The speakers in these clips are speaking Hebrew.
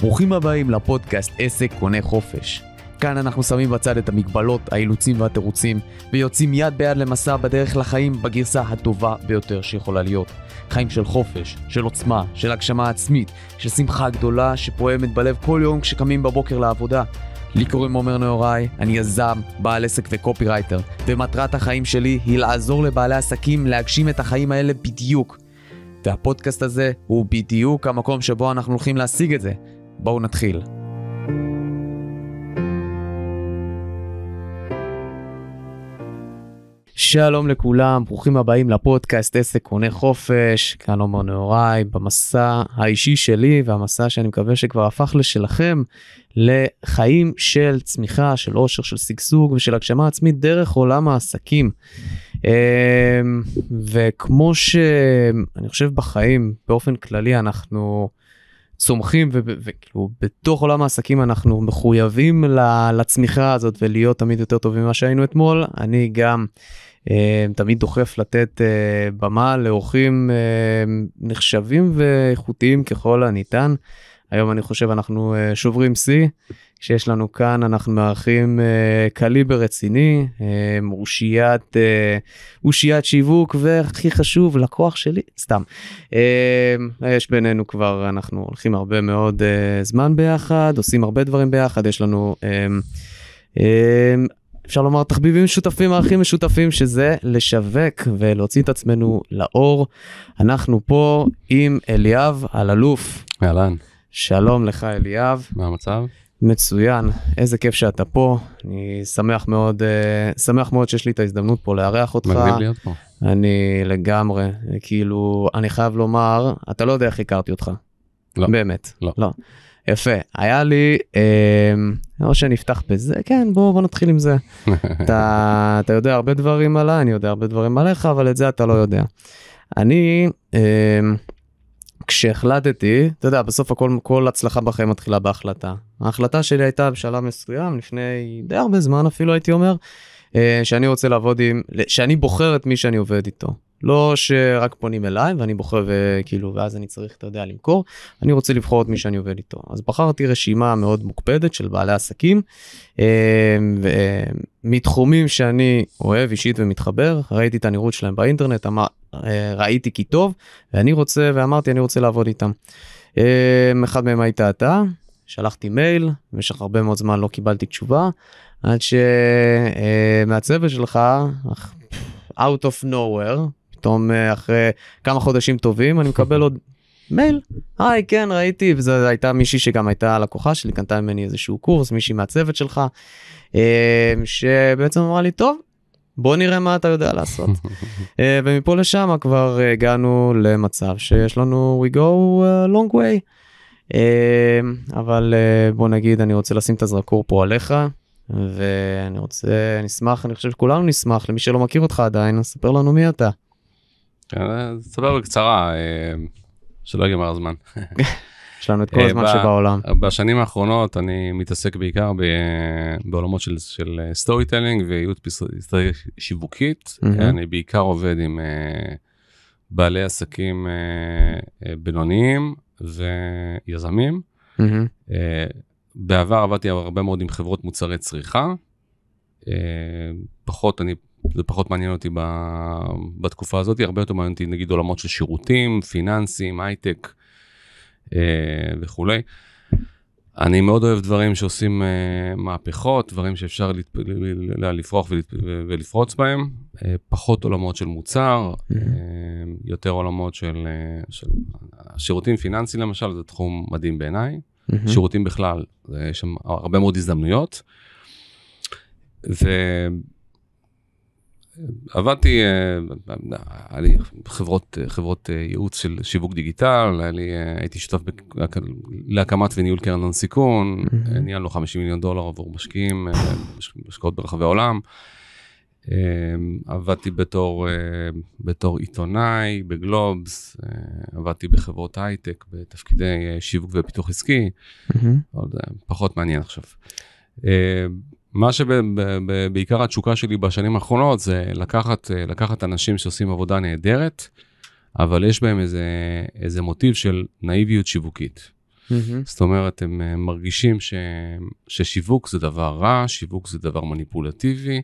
ברוכים הבאים לפודקאסט עסק קונה חופש. כאן אנחנו שמים בצד את המגבלות, האילוצים והתירוצים, ויוצאים יד ביד למסע בדרך לחיים בגרסה הטובה ביותר שיכולה להיות. חיים של חופש, של עוצמה, של הגשמה עצמית, של שמחה גדולה שפועמת בלב כל יום כשקמים בבוקר לעבודה. לי קוראים עומר נהוראי, אני יזם, בעל עסק וקופירייטר, ומטרת החיים שלי היא לעזור לבעלי עסקים להגשים את החיים האלה בדיוק. והפודקאסט הזה הוא בדיוק המקום שבו אנחנו הולכים להשיג את זה. בואו נתחיל. שלום לכולם, ברוכים הבאים לפודקאסט עסק קונה חופש, כאן עומר נהוראי, במסע האישי שלי והמסע שאני מקווה שכבר הפך לשלכם, לחיים של צמיחה, של עושר, של שגשוג ושל הגשמה עצמית דרך עולם העסקים. אמ, וכמו שאני חושב בחיים, באופן כללי אנחנו צומחים וכאילו בתוך עולם העסקים אנחנו מחויבים לצמיחה הזאת ולהיות תמיד יותר טובים ממה שהיינו אתמול. אני גם תמיד דוחף לתת אה, במה לאורחים אה, נחשבים ואיכותיים ככל הניתן. היום אני חושב אנחנו שוברים שיא. שיש לנו כאן אנחנו מארחים קליבר רציני, אושיית, אושיית שיווק והכי חשוב לקוח שלי סתם. יש בינינו כבר אנחנו הולכים הרבה מאוד זמן ביחד עושים הרבה דברים ביחד יש לנו. אפשר לומר תחביבים משותפים, ערכים משותפים, שזה לשווק ולהוציא את עצמנו לאור. אנחנו פה עם אליאב אלאלוף. אהלן. שלום לך אליאב. מה המצב? מצוין, איזה כיף שאתה פה, אני שמח מאוד, uh, שמח מאוד שיש לי את ההזדמנות פה לארח אותך. מגניב להיות פה. אני לגמרי, כאילו, אני חייב לומר, אתה לא יודע איך הכרתי אותך. לא. באמת. לא. לא. יפה, היה לי, אה, או שנפתח בזה, כן, בוא, בוא נתחיל עם זה. אתה, אתה יודע הרבה דברים עליי, אני יודע הרבה דברים עליך, אבל את זה אתה לא יודע. אני, אה, כשהחלטתי, אתה יודע, בסוף הכל, כל הצלחה בחיים מתחילה בהחלטה. ההחלטה שלי הייתה בשלב מסוים, לפני די הרבה זמן אפילו הייתי אומר, אה, שאני רוצה לעבוד עם, שאני בוחר את מי שאני עובד איתו. לא שרק פונים אליי ואני בוחר וכאילו ואז אני צריך אתה יודע למכור אני רוצה לבחור את מי שאני עובד איתו אז בחרתי רשימה מאוד מוקפדת של בעלי עסקים אה, מתחומים שאני אוהב אישית ומתחבר ראיתי את הנראות שלהם באינטרנט אמר, אה, ראיתי כי טוב ואני רוצה ואמרתי אני רוצה לעבוד איתם. אה, אחד מהם היית אתה שלחתי מייל במשך הרבה מאוד זמן לא קיבלתי תשובה עד שמהצוות שלך out of nowhere פתאום אה, אחרי כמה חודשים טובים אני מקבל עוד מייל. היי כן ראיתי. וזו הייתה מישהי שגם הייתה לקוחה שלי קנתה ממני איזשהו קורס מישהי מהצוות שלך אה, שבעצם אמרה לי טוב בוא נראה מה אתה יודע לעשות. אה, ומפה לשם כבר הגענו למצב שיש לנו we go long way. אבל בוא נגיד אני רוצה לשים את הזרקור פה עליך ואני רוצה נשמח אני חושב שכולנו נשמח למי שלא מכיר אותך עדיין ספר לנו מי אתה. סבבה בקצרה אה, שלא ייגמר הזמן. יש לנו את כל הזמן שבעולם. בשנים האחרונות אני מתעסק בעיקר בעולמות של, storytelling וייעוץ שיווקית. אני בעיקר עובד עם אה, בעלי עסקים אה, בינוניים ויזמים. בעבר עבדתי הרבה מאוד עם חברות מוצרי צריכה. פחות אני זה פחות מעניין אותי ב, בתקופה הזאת, הרבה יותר מעניין אותי נגיד עולמות של שירותים, פיננסים, הייטק אה, וכולי. אני מאוד אוהב דברים שעושים אה, מהפכות, דברים שאפשר לת, לפרוח ולת, ולפרוץ בהם, אה, פחות עולמות של מוצר, mm-hmm. אה, יותר עולמות של, אה, של שירותים פיננסיים למשל, זה תחום מדהים בעיניי. Mm-hmm. שירותים בכלל, יש שם הרבה מאוד הזדמנויות. ו... עבדתי, אה, היה לי חברות, חברות אה, ייעוץ של שיווק דיגיטל, היה לי, אה, הייתי שותף להקמת וניהול קרן הון סיכון, ניהלנו 50 מיליון דולר עבור משקיעים, השקעות ברחבי העולם. עבדתי בתור, בתור עיתונאי בגלובס, עבדתי בחברות הייטק בתפקידי שיווק ופיתוח עסקי, פחות מעניין עכשיו. מה שבעיקר התשוקה שלי בשנים האחרונות זה לקחת, לקחת אנשים שעושים עבודה נהדרת אבל יש בהם איזה, איזה מוטיב של נאיביות שיווקית. מהמם. זאת אומרת, הם אה, מרגישים ש, ששיווק זה דבר רע, שיווק זה דבר מניפולטיבי,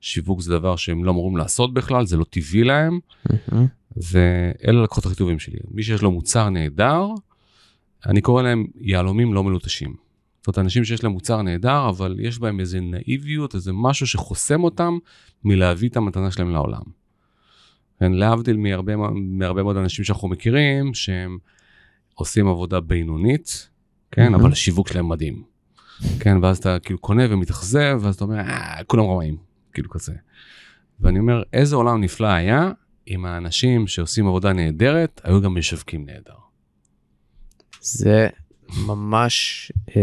שיווק זה דבר שהם לא אמורים לעשות בכלל, זה לא טבעי להם, מהמם. ואלה הלקוחות הכי טובים שלי. מי שיש לו מוצר נהדר, אני קורא להם יהלומים לא מלוטשים. זאת אומרת, אנשים שיש להם מוצר נהדר, אבל יש בהם איזה נאיביות, איזה משהו שחוסם אותם מלהביא את המתנה שלהם לעולם. כן, להבדיל מהרבה, מהרבה מאוד אנשים שאנחנו מכירים, שהם עושים עבודה בינונית, כן, מהמם. אבל השיווק שלהם מדהים. כן, ואז אתה כאילו קונה ומתאכזב, ואז אתה אומר, אה, כולם רמאים, כאילו כזה. ואני אומר, איזה עולם נפלא היה אם האנשים שעושים עבודה נהדרת, היו גם משווקים נהדר. זה ממש, אה,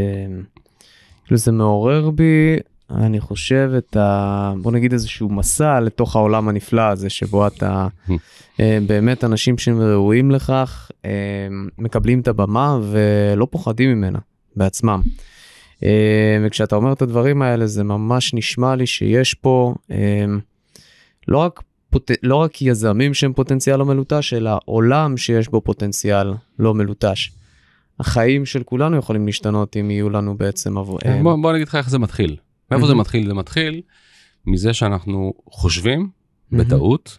כאילו זה מעורר בי, אני חושב, את ה... בוא נגיד איזשהו מסע לתוך העולם הנפלא הזה, שבו אתה אה, באמת אנשים שראויים לכך, אה, מקבלים את הבמה ולא פוחדים ממנה בעצמם. אה, וכשאתה אומר את הדברים האלה, זה ממש נשמע לי שיש פה אה, לא רק... פוט... לא רק יזמים שהם פוטנציאל לא מלוטש, אלא עולם שיש בו פוטנציאל לא מלוטש. החיים של כולנו יכולים להשתנות אם יהיו לנו בעצם עבור... אה, בוא, בוא אני אגיד לך איך זה מתחיל. מאיפה זה מהמם. מתחיל? זה מתחיל מזה שאנחנו חושבים מהמם. בטעות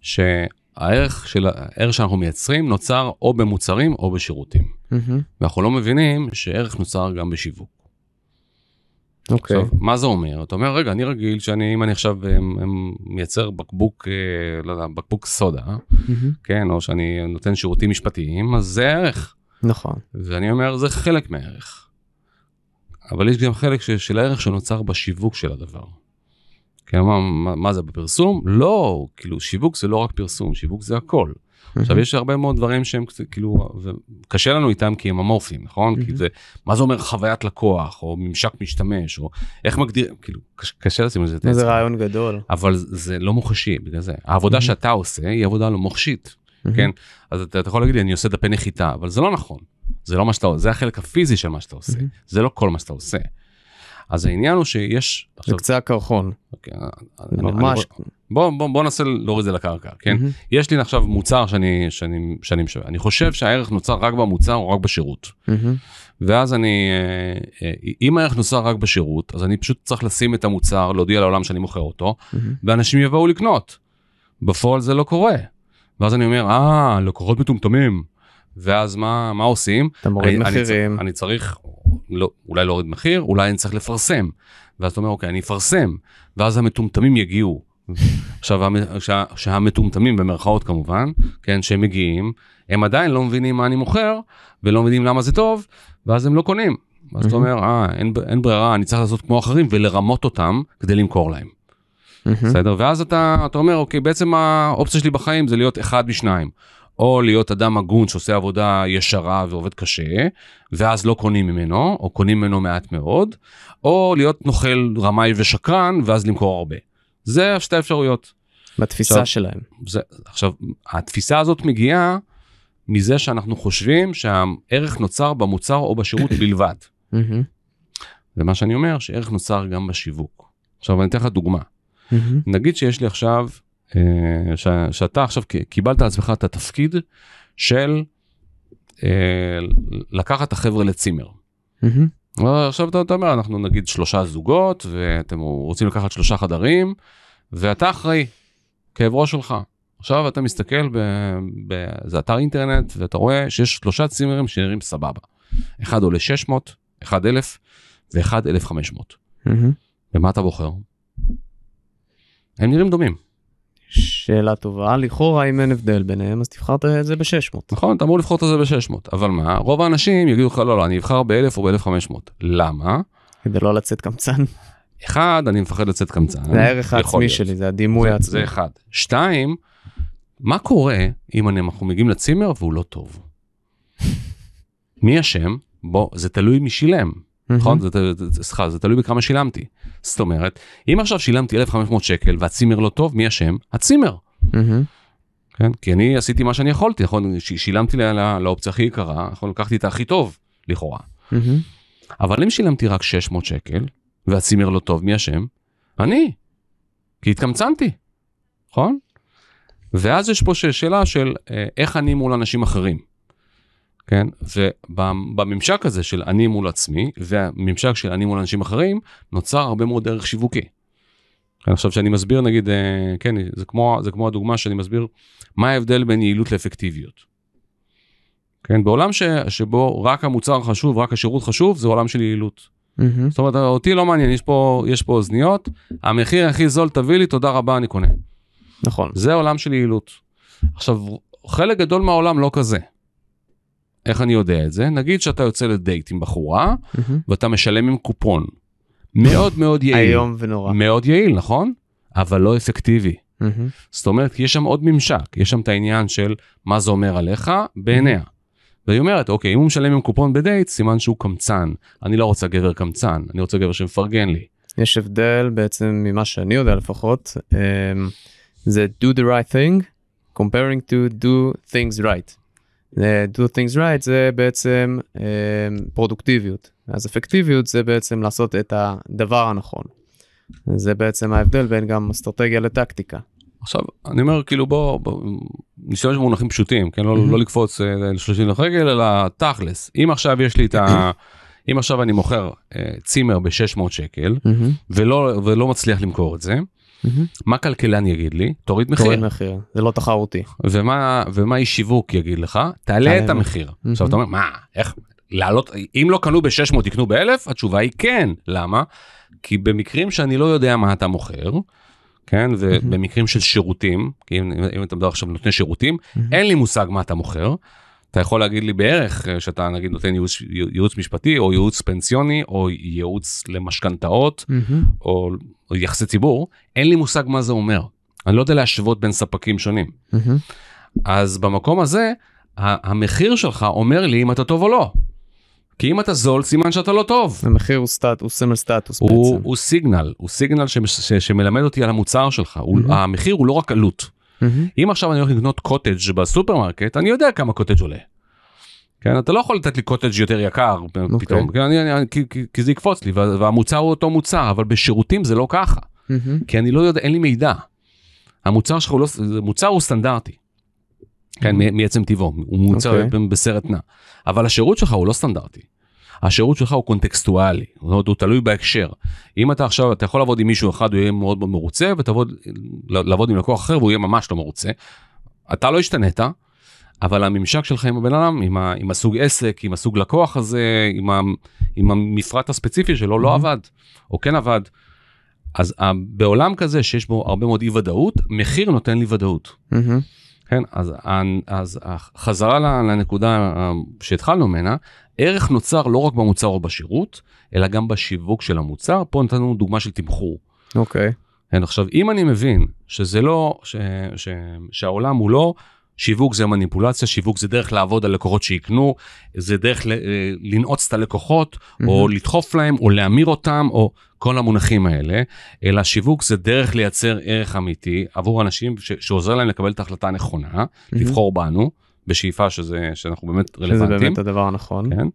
שהערך של הערך שאנחנו מייצרים נוצר או במוצרים או בשירותים. מהמם. ואנחנו לא מבינים שערך נוצר גם בשיווק. אוקיי. עכשיו, מה זה אומר? אתה אומר, רגע, אני רגיל שאני, אם אני עכשיו אה, אה, מייצר בקבוק, אה, לא יודע, בקבוק סודה, מהמם. כן, או שאני נותן שירותים משפטיים, אז זה ערך. נכון. ואני אומר, זה חלק מהערך. אבל יש גם חלק ש- של הערך שנוצר בשיווק של הדבר. כן, מה, מה, מה זה בפרסום? לא, כאילו, שיווק זה לא רק פרסום, שיווק זה הכל. עכשיו, יש הרבה מאוד דברים שהם כאילו, וקשה לנו איתם כי הם אמורפיים, נכון? כי. זה, מה זה אומר חוויית לקוח, או ממשק משתמש, או איך מגדיר, כאילו, קש, קשה לשים את זה האצבע. רעיון גדול. אבל זה לא מוחשי, בגלל זה. העבודה. שאתה עושה היא עבודה לא מוחשית. כן, אז אתה, אתה יכול להגיד לי, אני עושה דפי נחיתה, אבל זה לא נכון. זה לא מה שאתה עושה, זה החלק הפיזי של מה שאתה עושה. מהמם. זה לא כל מה שאתה עושה. אז העניין הוא שיש... זה עכשיו, קצה הקרחון. אוקיי, אני- אני- ממש. בוא, בוא, בוא ננסה להוריד את זה לקרקע, כן? מהמם. יש לי עכשיו מוצר שאני, שאני, שאני משווה. אני חושב שהערך נוצר רק במוצר או רק בשירות. מהמם. ואז אני, אה, אה, אם הערך נוצר רק בשירות, אז אני פשוט צריך לשים את המוצר, להודיע לעולם שאני מוכר אותו, מהמם. ואנשים יבואו לקנות. בפועל זה לא קורה. ואז אני אומר, אה, לקוחות מטומטמים. ואז מה, מה עושים? אתה מוריד אני, אני, מחירים. צריך, אני צריך, לא, אולי להוריד מחיר, אולי אני צריך לפרסם. ואז אתה אומר, אוקיי, אני אפרסם. ואז המטומטמים יגיעו. עכשיו, המ- שה- שהמטומטמים במרכאות כמובן, כן, שהם מגיעים, הם עדיין לא מבינים מה אני מוכר, ולא מבינים למה זה טוב, ואז הם לא קונים. אז אתה. אומר, אה, אין, אין ברירה, אני צריך לעשות כמו אחרים ולרמות אותם כדי למכור להם. מהמם. בסדר? ואז אתה, אתה אומר, אוקיי, בעצם האופציה שלי בחיים זה להיות אחד משניים. או להיות אדם הגון שעושה עבודה ישרה ועובד קשה, ואז לא קונים ממנו, או קונים ממנו מעט מאוד, או להיות נוכל רמאי ושקרן, ואז למכור הרבה. זה שתי אפשרויות. בתפיסה עכשיו- שלהם. זה, עכשיו, התפיסה הזאת מגיעה מזה שאנחנו חושבים שהערך נוצר במוצר או בשירות בלבד. ומה שאני אומר, שערך נוצר גם בשיווק. עכשיו, אני אתן לך דוגמה. מהמם. נגיד שיש לי עכשיו, אה, ש, שאתה עכשיו קיבלת על עצמך את התפקיד של אה, לקחת את החבר'ה לצימר. מהמם. עכשיו אתה, אומר, אנחנו נגיד שלושה זוגות, ואתם רוצים לקחת שלושה חדרים, ואתה אחראי, כאב ראש שלך. עכשיו אתה מסתכל ב- באיזה אתר אינטרנט, ואתה רואה שיש שלושה צימרים שנראים סבבה. אחד עולה 600, אחד 1,000, ואחד 1,500. מהמם. ומה אתה בוחר? הם נראים דומים. שאלה טובה. לכאורה אם אין הבדל ביניהם אז תבחר את זה ב-600. נכון, אתה אמור לבחור את זה ב-600, אבל מה, רוב האנשים יגידו לך, לא, לא, אני אבחר ב-1000 או ב-1500. למה? כדי לא לצאת קמצן. אחד, אני מפחד לצאת קמצן. זה הערך העצמי להיות. שלי, זה הדימוי העצמי. זה אחד. שתיים, מה קורה אם אנחנו מגיעים לצימר והוא לא טוב? מי אשם? בוא, זה תלוי מי שילם. נכון? סליחה, זה תלוי בכמה שילמתי. זאת אומרת, אם עכשיו שילמתי 1,500 שקל והצימר לא טוב, מי אשם? הצימר. כן? כי אני עשיתי מה שאני יכולתי, נכון? שילמתי לה- לאופציה הכי יקרה, נכון? לקחתי את הכי טוב, לכאורה. אבל אם שילמתי רק 600 שקל, והצימר לא טוב, מי אשם? אני. כי התקמצנתי, נכון? ואז יש פה שאלה של אה, איך אני מול אנשים אחרים. כן? ובממשק הזה של אני מול עצמי, והממשק של אני מול אנשים אחרים, נוצר הרבה מאוד ערך שיווקי. כן, עכשיו שאני מסביר נגיד, אה, כן, זה כמו, זה כמו הדוגמה שאני מסביר מה ההבדל בין יעילות לאפקטיביות. כן, בעולם ש, שבו רק המוצר חשוב, רק השירות חשוב, זה עולם של יעילות. מהמם. זאת אומרת, אותי לא מעניין, יש פה, יש פה אוזניות, המחיר הכי זול תביא לי, תודה רבה, אני קונה. נכון. זה עולם של יעילות. עכשיו, חלק גדול מהעולם לא כזה. איך אני יודע את זה? נגיד שאתה יוצא לדייט עם בחורה, מהמם. ואתה משלם עם קופון. מאוד מאוד יעיל. איום ונורא. מאוד יעיל, נכון? אבל לא אפקטיבי. מהמם. זאת אומרת, יש שם עוד ממשק, יש שם את העניין של מה זה אומר עליך בעיניה. והיא אומרת, אוקיי, אם הוא משלם עם קופון בדייט, סימן שהוא קמצן. אני לא רוצה גבר קמצן, אני רוצה גבר שמפרגן לי. יש הבדל בעצם ממה שאני יודע לפחות, אמ, זה do the right thing, comparing to do things right. אה, do things right זה בעצם אמ, פרודוקטיביות, אז אפקטיביות זה בעצם לעשות את הדבר הנכון. זה בעצם ההבדל בין גם אסטרטגיה לטקטיקה. עכשיו, אני אומר, כאילו, בוא, בוא נשתמש במונחים פשוטים, כן? לא, מהמם. לא לקפוץ אה, ל-30 לרגל, אלא תכלס. אם עכשיו יש לי את ה... אם עכשיו אני מוכר אה, צימר ב-600 שקל, מהמם, ולא, ולא מצליח למכור את זה, מהמם. מה כלכלן יגיד לי? תוריד מחיר. תוריד מחיר, זה לא תחרותי. ומה, ומה איש שיווק יגיד לך? תעלה את המחיר. עכשיו אתה אומר, מה, איך, לעלות, אם לא קנו ב-600 יקנו ב-1000? התשובה היא כן. למה? כי במקרים שאני לא יודע מה אתה מוכר, כן, ובמקרים של שירותים, כי אם, אם אתה מדבר עכשיו נותני שירותים. אין לי מושג מה אתה מוכר. אתה יכול להגיד לי בערך אה, שאתה נגיד נותן ייעוץ, ייעוץ משפטי או ייעוץ פנסיוני או ייעוץ למשכנתאות מהמם. או, או יחסי ציבור, אין לי מושג מה זה אומר. אני לא יודע להשוות בין ספקים שונים. מהמם. אז במקום הזה, המחיר שלך אומר לי אם אתה טוב או לא. כי אם אתה זול, סימן שאתה לא טוב. המחיר הוא סטט, הוא סמל סטטוס הוא, בעצם. הוא סיגנל, הוא סיגנל ש, ש, שמלמד אותי על המוצר שלך. הוא, מהמם. המחיר הוא לא רק עלות. אם עכשיו אני הולך לקנות קוטג' בסופרמרקט, אני יודע כמה קוטג' עולה. כן, אתה לא יכול לתת לי קוטג' יותר יקר פתאום, כן, אני, אני, כי, כי, כי זה יקפוץ לי, וה- והמוצר הוא אותו מוצר, אבל בשירותים זה לא ככה. מהמם. כי אני לא יודע, אין לי מידע. המוצר שלך הוא לא, מוצר הוא סטנדרטי. כן, מ- מעצם טבעו, הוא מוצר אוקיי. ב- בסרט נע. אבל השירות שלך הוא לא סטנדרטי. השירות שלך הוא קונטקסטואלי, זאת אומרת, הוא תלוי בהקשר. אם אתה עכשיו, אתה יכול לעבוד עם מישהו אחד, הוא יהיה מאוד מאוד מרוצה, ותעבוד, לעבוד עם לקוח אחר והוא יהיה ממש לא מרוצה. אתה לא השתנית, אבל הממשק שלך עם הבן אדם, עם, ה, עם הסוג עסק, עם הסוג לקוח הזה, עם, ה, עם המפרט הספציפי שלו, לא Mhm. עבד, או כן עבד. אז בעולם כזה שיש בו הרבה מאוד אי ודאות, מחיר נותן לי ודאות. מהמם. כן, אז, אז החזרה ל- לנקודה אה, שהתחלנו ממנה, ערך נוצר לא רק במוצר או בשירות, אלא גם בשיווק של המוצר. פה נתנו דוגמה של תמחור. אוקיי. כן, עכשיו, אם אני מבין שזה לא, ש, ש, שהעולם הוא לא, שיווק זה מניפולציה, שיווק זה דרך לעבוד על לקוחות שיקנו, זה דרך ל, אה, לנעוץ את הלקוחות, או מהמם. לדחוף להם, או להמיר אותם, או כל המונחים האלה, אלא שיווק זה דרך לייצר ערך אמיתי עבור אנשים ש, שעוזר להם לקבל את ההחלטה הנכונה, מהמם. לבחור בנו, בשאיפה שזה, שאנחנו באמת שזה רלוונטיים. באמת הדבר הנכון. כן?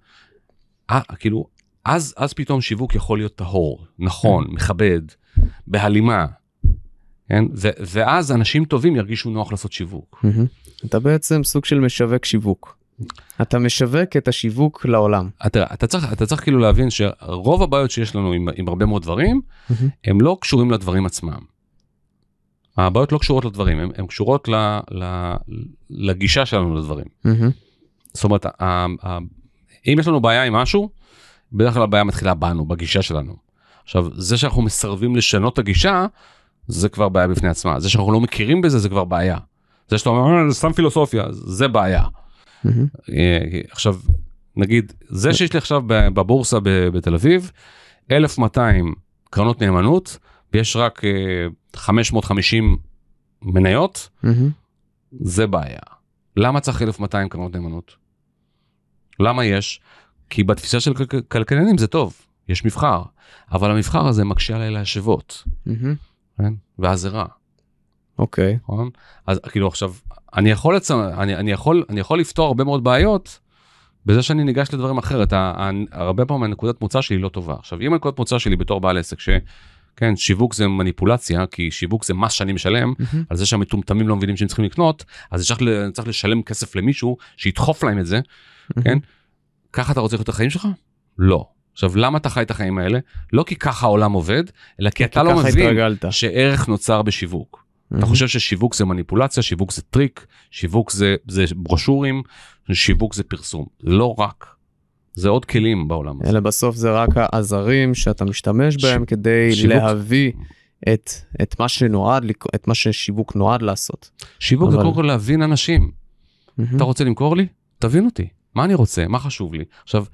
אה, כאילו, אז, אז פתאום שיווק יכול להיות טהור, נכון, מכבד, בהלימה. כן? ו- ואז אנשים טובים ירגישו נוח לעשות שיווק. אתה בעצם סוג של משווק שיווק. אתה משווק את השיווק לעולם. אתה, אתה, צריך, אתה צריך כאילו להבין שרוב הבעיות שיש לנו עם, עם הרבה מאוד דברים. הם לא קשורים לדברים עצמם. הבעיות לא קשורות לדברים, הן קשורות ל, ל, לגישה שלנו לדברים. זאת אומרת, ה- ה- אם יש לנו בעיה עם משהו, בדרך כלל הבעיה מתחילה בנו, בגישה שלנו. עכשיו, זה שאנחנו מסרבים לשנות את הגישה, זה כבר בעיה בפני עצמה. זה שאנחנו לא מכירים בזה, זה כבר בעיה. זה שאתה אומר, "אה, זה סתם פילוסופיה, זה בעיה. אה, עכשיו, נגיד, זה שיש לי עכשיו בבורסה בתל אביב, 1,200 קרנות נאמנות, ויש רק אה, 550 מניות, מהמם. זה בעיה. למה צריך 1,200 קרנות נאמנות? למה יש? כי בתפיסה של כל- כלכלנים זה טוב, יש מבחר, אבל המבחר הזה מקשה עליי להשוות, מהמם. כן? ואז זה רע, אוקיי. נכון? אז כאילו עכשיו, אני יכול, לצ... אני, אני, יכול, אני יכול לפתור הרבה מאוד בעיות בזה שאני ניגש לדברים אחרת. ה- ה- הרבה פעמים הנקודת מוצא שלי לא טובה. עכשיו, אם הנקודת מוצא שלי בתור בעל עסק, כן, שיווק זה מניפולציה, כי שיווק זה מס שאני משלם מהמם. על זה שהמטומטמים לא מבינים שהם צריכים לקנות, אז צריך, צריך לשלם כסף למישהו שידחוף להם את זה, כן? ככה אתה רוצה לחיות את החיים שלך? לא. עכשיו, למה אתה חי את החיים האלה? לא כי ככה העולם עובד, אלא כי אתה לא ככה מבין התרגלת. שערך נוצר בשיווק. אתה מהמם. חושב ששיווק זה מניפולציה, שיווק זה טריק, שיווק זה, זה ברושורים, שיווק זה פרסום. לא רק. זה עוד כלים בעולם הזה. אלה בסוף זה רק העזרים שאתה משתמש ש- בהם כדי שיווק. להביא את, את מה שנועד, את מה ששיווק נועד לעשות. שיווק זה אבל- קודם כל להבין אנשים. מהמם. אתה רוצה למכור לי? תבין אותי. מה אני רוצה? מה חשוב לי? עכשיו,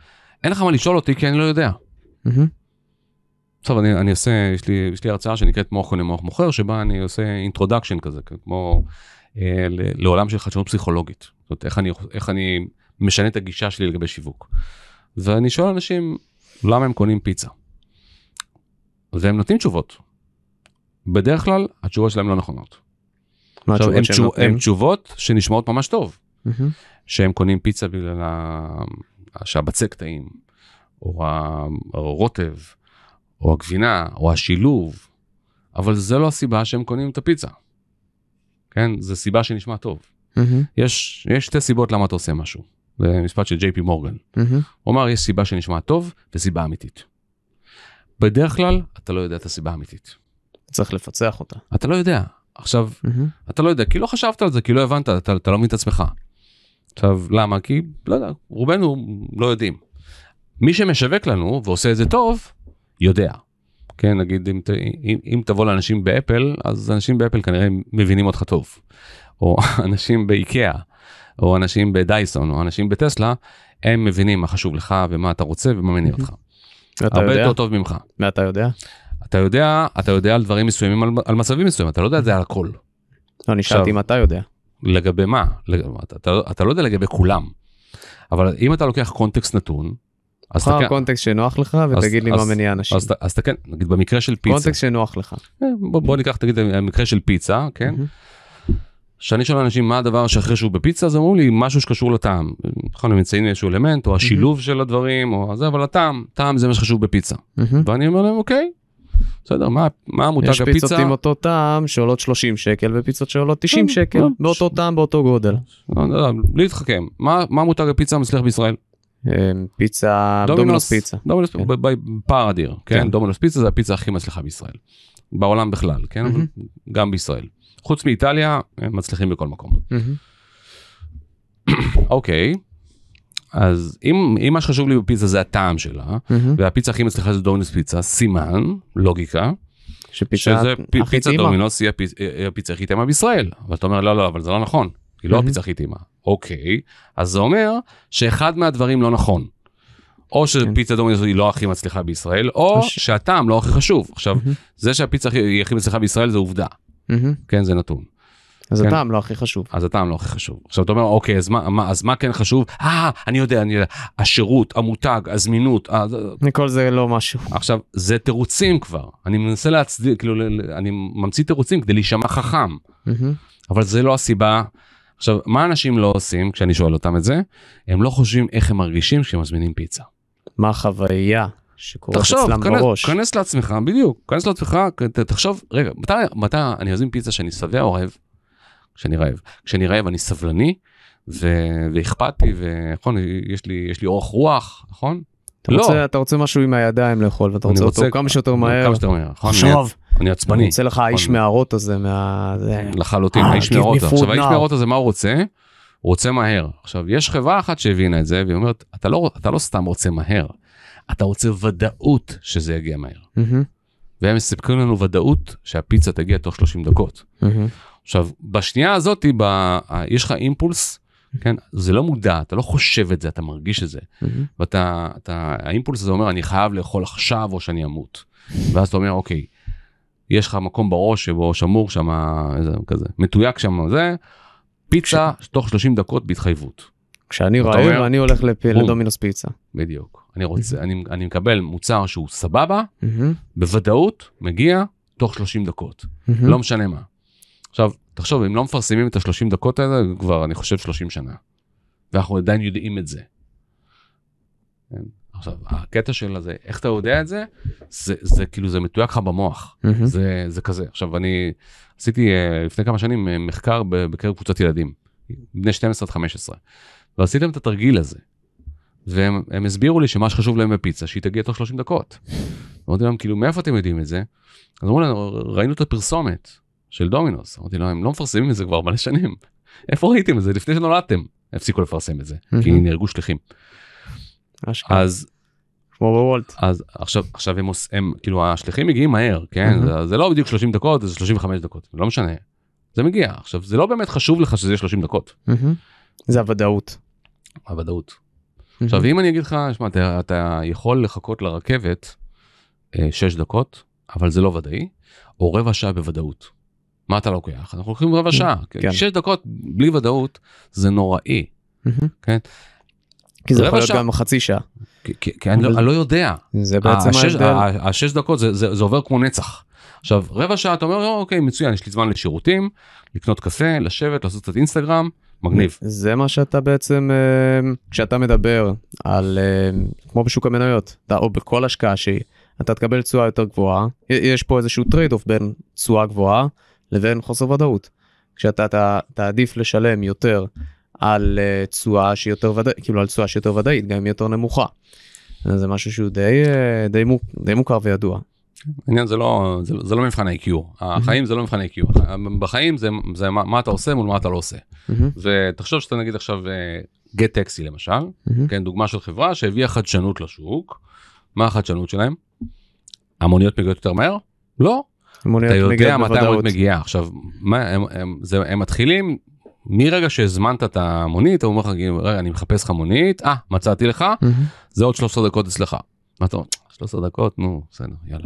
אין לך מה לשאול אותי כי אני לא יודע. עכשיו אני, אני עושה, יש לי, יש לי הרצאה שנקראת מוח קונה מוח מוכר, שבה אני עושה introduction כזה, כמו אה, ל- לעולם של חדשנות פסיכולוגית. זאת אומרת, איך אני, איך אני משנה את הגישה שלי לגבי שיווק. ואני שואל אנשים, למה הם קונים פיצה? והם נותנים תשובות. בדרך כלל, התשובות שלהם לא נכונות. מה עכשיו, הם, התשובות שהם תשוב, נותנים? הם תשובות שנשמעות ממש טוב. מהמם. שהם קונים פיצה בגלל ה- שהבצק טעים, או הרוטב, או הגבינה, או השילוב, אבל זה לא הסיבה שהם קונים את הפיצה. כן, זו סיבה שנשמע טוב. מהמם. יש, יש שתי סיבות למה אתה עושה משהו. זה משפט של ג'יי פי מורגן. מהמם. הוא אמר, יש סיבה שנשמע טוב וסיבה אמיתית. בדרך כלל, אתה לא יודע את הסיבה האמיתית. צריך לפצח אותה. אתה לא יודע. עכשיו, מהמם. אתה לא יודע, כי לא חשבת על זה, כי לא הבנת, אתה, אתה לא מבין את עצמך. עכשיו, למה? כי, לא יודע, רובנו לא יודעים. מי שמשווק לנו ועושה את זה טוב, יודע. כן, נגיד, אם, אם, אם תבוא לאנשים באפל, אז אנשים באפל כנראה מבינים אותך טוב. או אנשים באיקאה, או אנשים בדייסון, או אנשים בטסלה, הם מבינים מה חשוב לך ומה אתה רוצה ומה מניע אותך. ואתה הרבה יודע? יותר טוב ממך. מה אתה יודע? אתה יודע, אתה יודע על דברים מסוימים, על, על מצבים מסוימים, אתה לא יודע את זה על הכל. לא, אני שאלתי אם אתה יודע. לגבי מה? לג... אתה, אתה, לא יודע לגבי כולם. אבל אם אתה לוקח קונטקסט נתון, אז בחר כן, קונטקסט שנוח לך ותגיד לי מה אז- מניע אנשים. אז, אז אתה כן, נגיד במקרה של פיצה, קונטקסט שנוח לך. אה, בוא, בוא ניקח תגיד המקרה של פיצה, כן? כשאני שואל אנשים מה הדבר שאחרי שהוא בפיצה, אז אמרו לי משהו שקשור לטעם. נכון, הם מציינים איזשהו אלמנט, או השילוב של הדברים, או זה, אבל הטעם, טעם זה מה שחשוב בפיצה. ואני אומר להם, אוקיי, בסדר, מה, מה המותג יש פיצות הפיצה? עם אותו טעם שעולות 30 שקל ופיצות שעולות 90 לא, שקל לא. באותו טעם באותו גודל. לא, לא, לא, בלי להתחכם, מה, מה מותג הפיצה המצליח בישראל? אה, פיצה, דומינוס פיצה. דומינוס כן. ב- ב- פער אדיר, כן? כן. דומינוס פיצה זה הפיצה הכי מצליחה בישראל. בעולם בכלל, כן? גם בישראל. חוץ מאיטליה, הם מצליחים בכל מקום. אוקיי, אז אם, אם מה שחשוב לי בפיצה זה הטעם שלה, מהמם. והפיצה הכי מצליחה זה דומינוס פיצה, סימן, לוגיקה, שפיצה שזה הכי פיצה. דומינוס היא הפיצ- היא הפיצה הכי טעימה בישראל. ואתה אומר, לא, לא, אבל זה לא נכון, היא לא מהמם. הפיצה הכי טעימה. אוקיי, אז זה אומר שאחד מהדברים לא נכון. או שפיצה דומינוס היא לא הכי מצליחה בישראל, או ש- שהטעם לא הכי חשוב. עכשיו, מהמם. זה שהפיצה היא הכי מצליחה בישראל זה עובדה, מהמם. כן, זה נתון. אז כן. הטעם לא הכי חשוב. אז הטעם לא הכי חשוב. עכשיו אתה אומר, אוקיי, אז מה, מה, אז מה כן חשוב? אה, אני יודע, אני יודע, השירות, המותג, הזמינות, אה, זה- לא משהו. עכשיו, זה תירוצים כבר. אני מנסה להצדיק, כאילו, אני ממציא תירוצים כדי להישמע חכם. מהמם. אבל זה לא הסיבה. עכשיו, מה אנשים לא עושים כשאני שואל אותם את זה? הם לא חושבים איך הם מרגישים כשהם מזמינים פיצה. מה החוויה שקורית תחשוב, אצלם כנס, בראש. כנס לעצמך, בדיוק, כנס לעצמך, תחשוב, רגע, מתי, מתי אני מזמין פיצה שאני שבע או רעב? כשאני רעב. כשאני רעב אני סבלני ו- ואכפתי, ונכון, יש לי, יש לי אורך רוח, נכון? אתה לא. רוצה- אתה רוצה משהו עם הידיים לאכול ואתה אני רוצה אותו רוצה- כמה שיותר מהר. כמה שיותר מהר, נכון? עכשיו, אני אני עצבני. רוצה לך האיש נכון. מערות הזה, מה... לחלוטין, אה, האיש food עכשיו האיש now. מערות הזה מה הוא רוצה? הוא רוצה מהר. עכשיו יש חברה אחת שהבינה את זה והיא אומרת אתה לא, אתה לא סתם רוצה מהר, אתה רוצה ודאות שזה יגיע מהר. מהמם, והם מספקים לנו ודאות שהפיצה תגיע תוך 30 דקות. מהמם. עכשיו בשנייה הזאת ב... יש לך אימפולס, כן, זה לא מודע, אתה לא חושב את זה, אתה מרגיש את זה. מהמם. ואתה, אתה, האימפולס הזה אומר, אני חייב לאכול עכשיו או שאני אמות. ואז אתה אומר, אוקיי, יש לך מקום בראש שבו שמור שם, איזה כזה, מתויק שם, זה, פיצה תוך 30 דקות בהתחייבות. כשאני רעב אני הולך לפ-. לדומינוס פיצה. בדיוק. אני רוצה, אני, אני מקבל מוצר שהוא סבבה, מהמם, בוודאות, מגיע תוך 30 דקות. מהמם. לא משנה מה. עכשיו, תחשוב, אם לא מפרסמים את ה-30 דקות האלה, כבר, אני חושב, 30 שנה. ואנחנו עדיין יודעים את זה. כן? עכשיו, הקטע של הזה, איך אתה יודע את זה? זה, זה כאילו, זה מתויק לך במוח. מהמם. זה, זה כזה. עכשיו, אני עשיתי אה, לפני כמה שנים אה, מחקר בקרב קבוצת ילדים, בני 12 עד 15, ועשיתי להם את התרגיל הזה. והם הם הסבירו לי שמה שחשוב להם בפיצה, שהיא תגיע תוך 30 דקות. אמרתי להם, כאילו, מאיפה אתם יודעים את זה? אז אמרו לנו, ראינו את הפרסומת של דומינוס. אמרתי להם, הם לא מפרסמים את זה כבר מלא שנים. איפה ראיתם את זה? לפני שנולדתם. הפסיקו לפרסם את זה, כי. נהרגו שליחים. אז כמו בוולט. אז עכשיו עכשיו הם, עוש, הם כאילו השליחים מגיעים מהר כן. זה, זה לא בדיוק 30 דקות זה 35 דקות לא משנה זה מגיע עכשיו זה לא באמת חשוב לך שזה יהיה 30 דקות. זה הוודאות. הוודאות. עכשיו אם אני אגיד לך שמע אתה, אתה יכול לחכות לרכבת 6 דקות אבל זה לא ודאי או רבע שעה בוודאות. מה אתה לוקח אנחנו לוקחים רבע שעה כן. 6 דקות בלי ודאות זה נוראי מהמם. כן. כי זה יכול להיות. גם חצי שעה. כי, אני, לא, אני לא יודע זה בעצם ההבדל. השש דקות זה, עובר כמו נצח. עכשיו רבע שעה אתה אומר "או, אוקיי מצוין יש לי זמן לשירותים לקנות קפה לשבת לעשות קצת אינסטגרם מגניב. זה מה שאתה בעצם, אה, כשאתה מדבר על, אה, כמו בשוק המניות, או בכל השקעה שהיא, אתה תקבל תשואה יותר גבוהה, יש פה איזשהו trade-off בין תשואה גבוהה לבין חוסר ודאות. כשאתה אתה- תעדיף לשלם יותר על אה, תשואה שהיא יותר ודאית, כאילו על תשואה שהיא יותר ודאית, גם אם היא יותר נמוכה. זה משהו שהוא די, אה, די, מוק, די מוכר וידוע. העניין זה לא זה, זה לא מבחן IQ החיים זה לא מבחן IQ בחיים זה, זה מה, מה אתה עושה מול מה אתה לא עושה ותחשוב שאתה נגיד עכשיו גט טקסי למשל. כן דוגמה של חברה שהביאה חדשנות לשוק. מה החדשנות שלהם? המוניות מגיעות יותר מהר? לא אתה יודע מתי. המונית מגיעה עכשיו מה הם, הם, זה, הם מתחילים מרגע שהזמנת את המונית הוא אומר לך רגע אני מחפש לך מונית אה מצאתי לך. זה עוד 13 דקות אצלך. מה אתה אומר 13 דקות נו בסדר יאללה.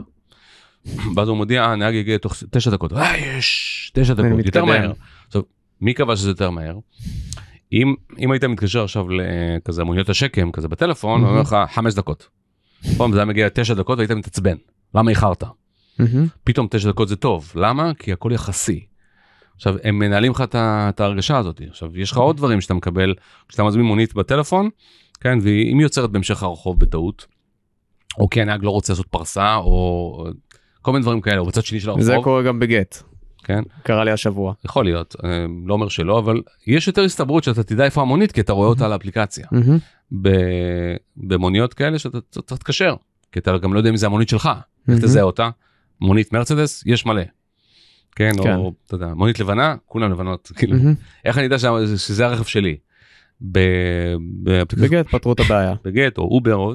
ואז הוא מודיע "אה, הנהג יגיע תוך 9 דקות אה יש 9 אני דקות יותר. מהר. עכשיו מי קבע שזה יותר מהר? אם אם היית מתקשר עכשיו לכזה מוניות השקם כזה בטלפון הוא אומר לך 5 דקות. פעם זה היה מגיע 9 דקות והיית מתעצבן למה איחרת? מהמם. פתאום תשע דקות זה טוב. למה? כי הכל יחסי. עכשיו הם מנהלים לך את ההרגשה הזאת. עכשיו יש לך עוד דברים שאתה מקבל כשאתה מזמין מונית בטלפון כן? ואם היא יוצרת בהמשך הרחוב בטעות. או כי הנהג לא רוצה לעשות פרסה או כל מיני דברים כאלה או בצד שני של זה הרחוב קורה גם בגט, כן? קרה לי השבוע. יכול להיות. אה, לא אומר שלא אבל יש יותר הסתברות שאתה תדע איפה המונית כי אתה רואה אותה על האפליקציה. במוניות כאלה שאתה אתה צריך להתקשר כי אתה גם לא יודע אם זה המונית שלך. איך. תזהה אותה מונית מרצדס יש מלא. כן, כן. או אתה יודע מונית לבנה כולם לבנות כאילו מהמם. איך אני יודע שה- שזה הרכב שלי. באפליקציה- בגט פתרו את הבעיה. בגט או אובר או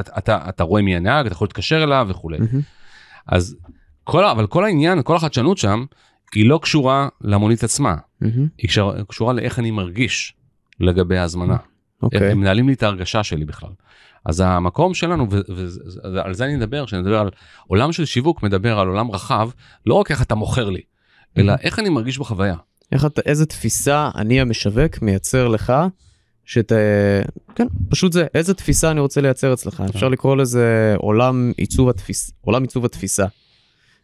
אתה, אתה אתה רואה מי הנהג אתה יכול להתקשר אליו וכולי מהמם. אז כל אבל כל העניין כל החדשנות שם היא לא קשורה למונית עצמה מהמם. היא קשורה, קשורה לאיך אני מרגיש לגבי ההזמנה. אוקיי. הם מנהלים לי את ההרגשה שלי בכלל. אז המקום שלנו ועל זה אני מדבר כשאני מדבר על עולם של שיווק מדבר על עולם רחב לא רק איך אתה מוכר לי אלא איך אני מרגיש בחוויה. איך אתה, איזה תפיסה אני המשווק מייצר לך, שת... כן, פשוט זה, איזה תפיסה אני רוצה לייצר אצלך, אפשר לקרוא לזה עולם עיצוב, התפיס... עולם עיצוב התפיסה.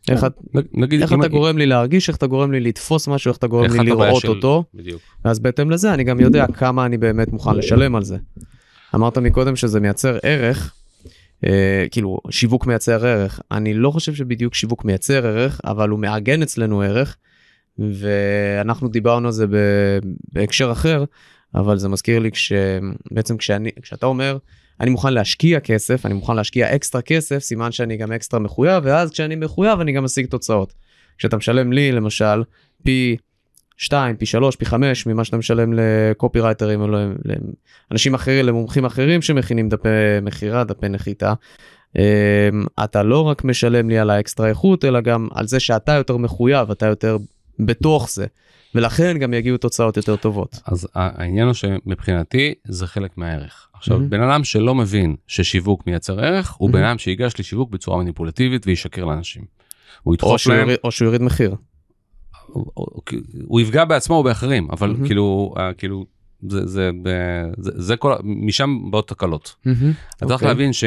איך, את- נגיד איך אם- אתה גורם לי להרגיש, איך אתה גורם לי לתפוס משהו, איך אתה גורם איך לי לראות של- אותו, בדיוק. ואז בהתאם לזה אני גם יודע כמה אני באמת מוכן לשלם על זה. אמרת מקודם שזה מייצר ערך, אה, כאילו שיווק מייצר ערך, אני לא חושב שבדיוק שיווק מייצר ערך, אבל הוא מעגן אצלנו ערך, ואנחנו דיברנו על זה בהקשר אחר, אבל זה מזכיר לי כשבעצם כשאני, כשאתה אומר, אני מוכן להשקיע כסף, אני מוכן להשקיע אקסטרה כסף, סימן שאני גם אקסטרה מחויב, ואז כשאני מחויב אני גם משיג תוצאות. כשאתה משלם לי למשל פי 2, פי 3, פי 5 ממה שאתה משלם לקופירייטרים או לאנשים אחרים, למומחים אחרים שמכינים דפי מכירה, דפי נחיתה. אמ, אתה לא רק משלם לי על האקסטרה איכות, אלא גם על זה שאתה יותר מחויב, אתה יותר בתוך זה, ולכן גם יגיעו תוצאות יותר טובות. אז העניין הוא שמבחינתי זה חלק מהערך. עכשיו מהמם. בן אדם שלא מבין ששיווק מייצר ערך הוא בן מהמם. אדם שיגש לשיווק בצורה מניפולטיבית וישקר לאנשים. הוא ידחוף להם, יוריד- או שהוא יוריד מחיר. הוא- יפגע בעצמו ובאחרים אבל מהמם. כאילו אה, כאילו זה זה זה זה כל משם באות תקלות. אתה צריך אוקיי. להבין ש,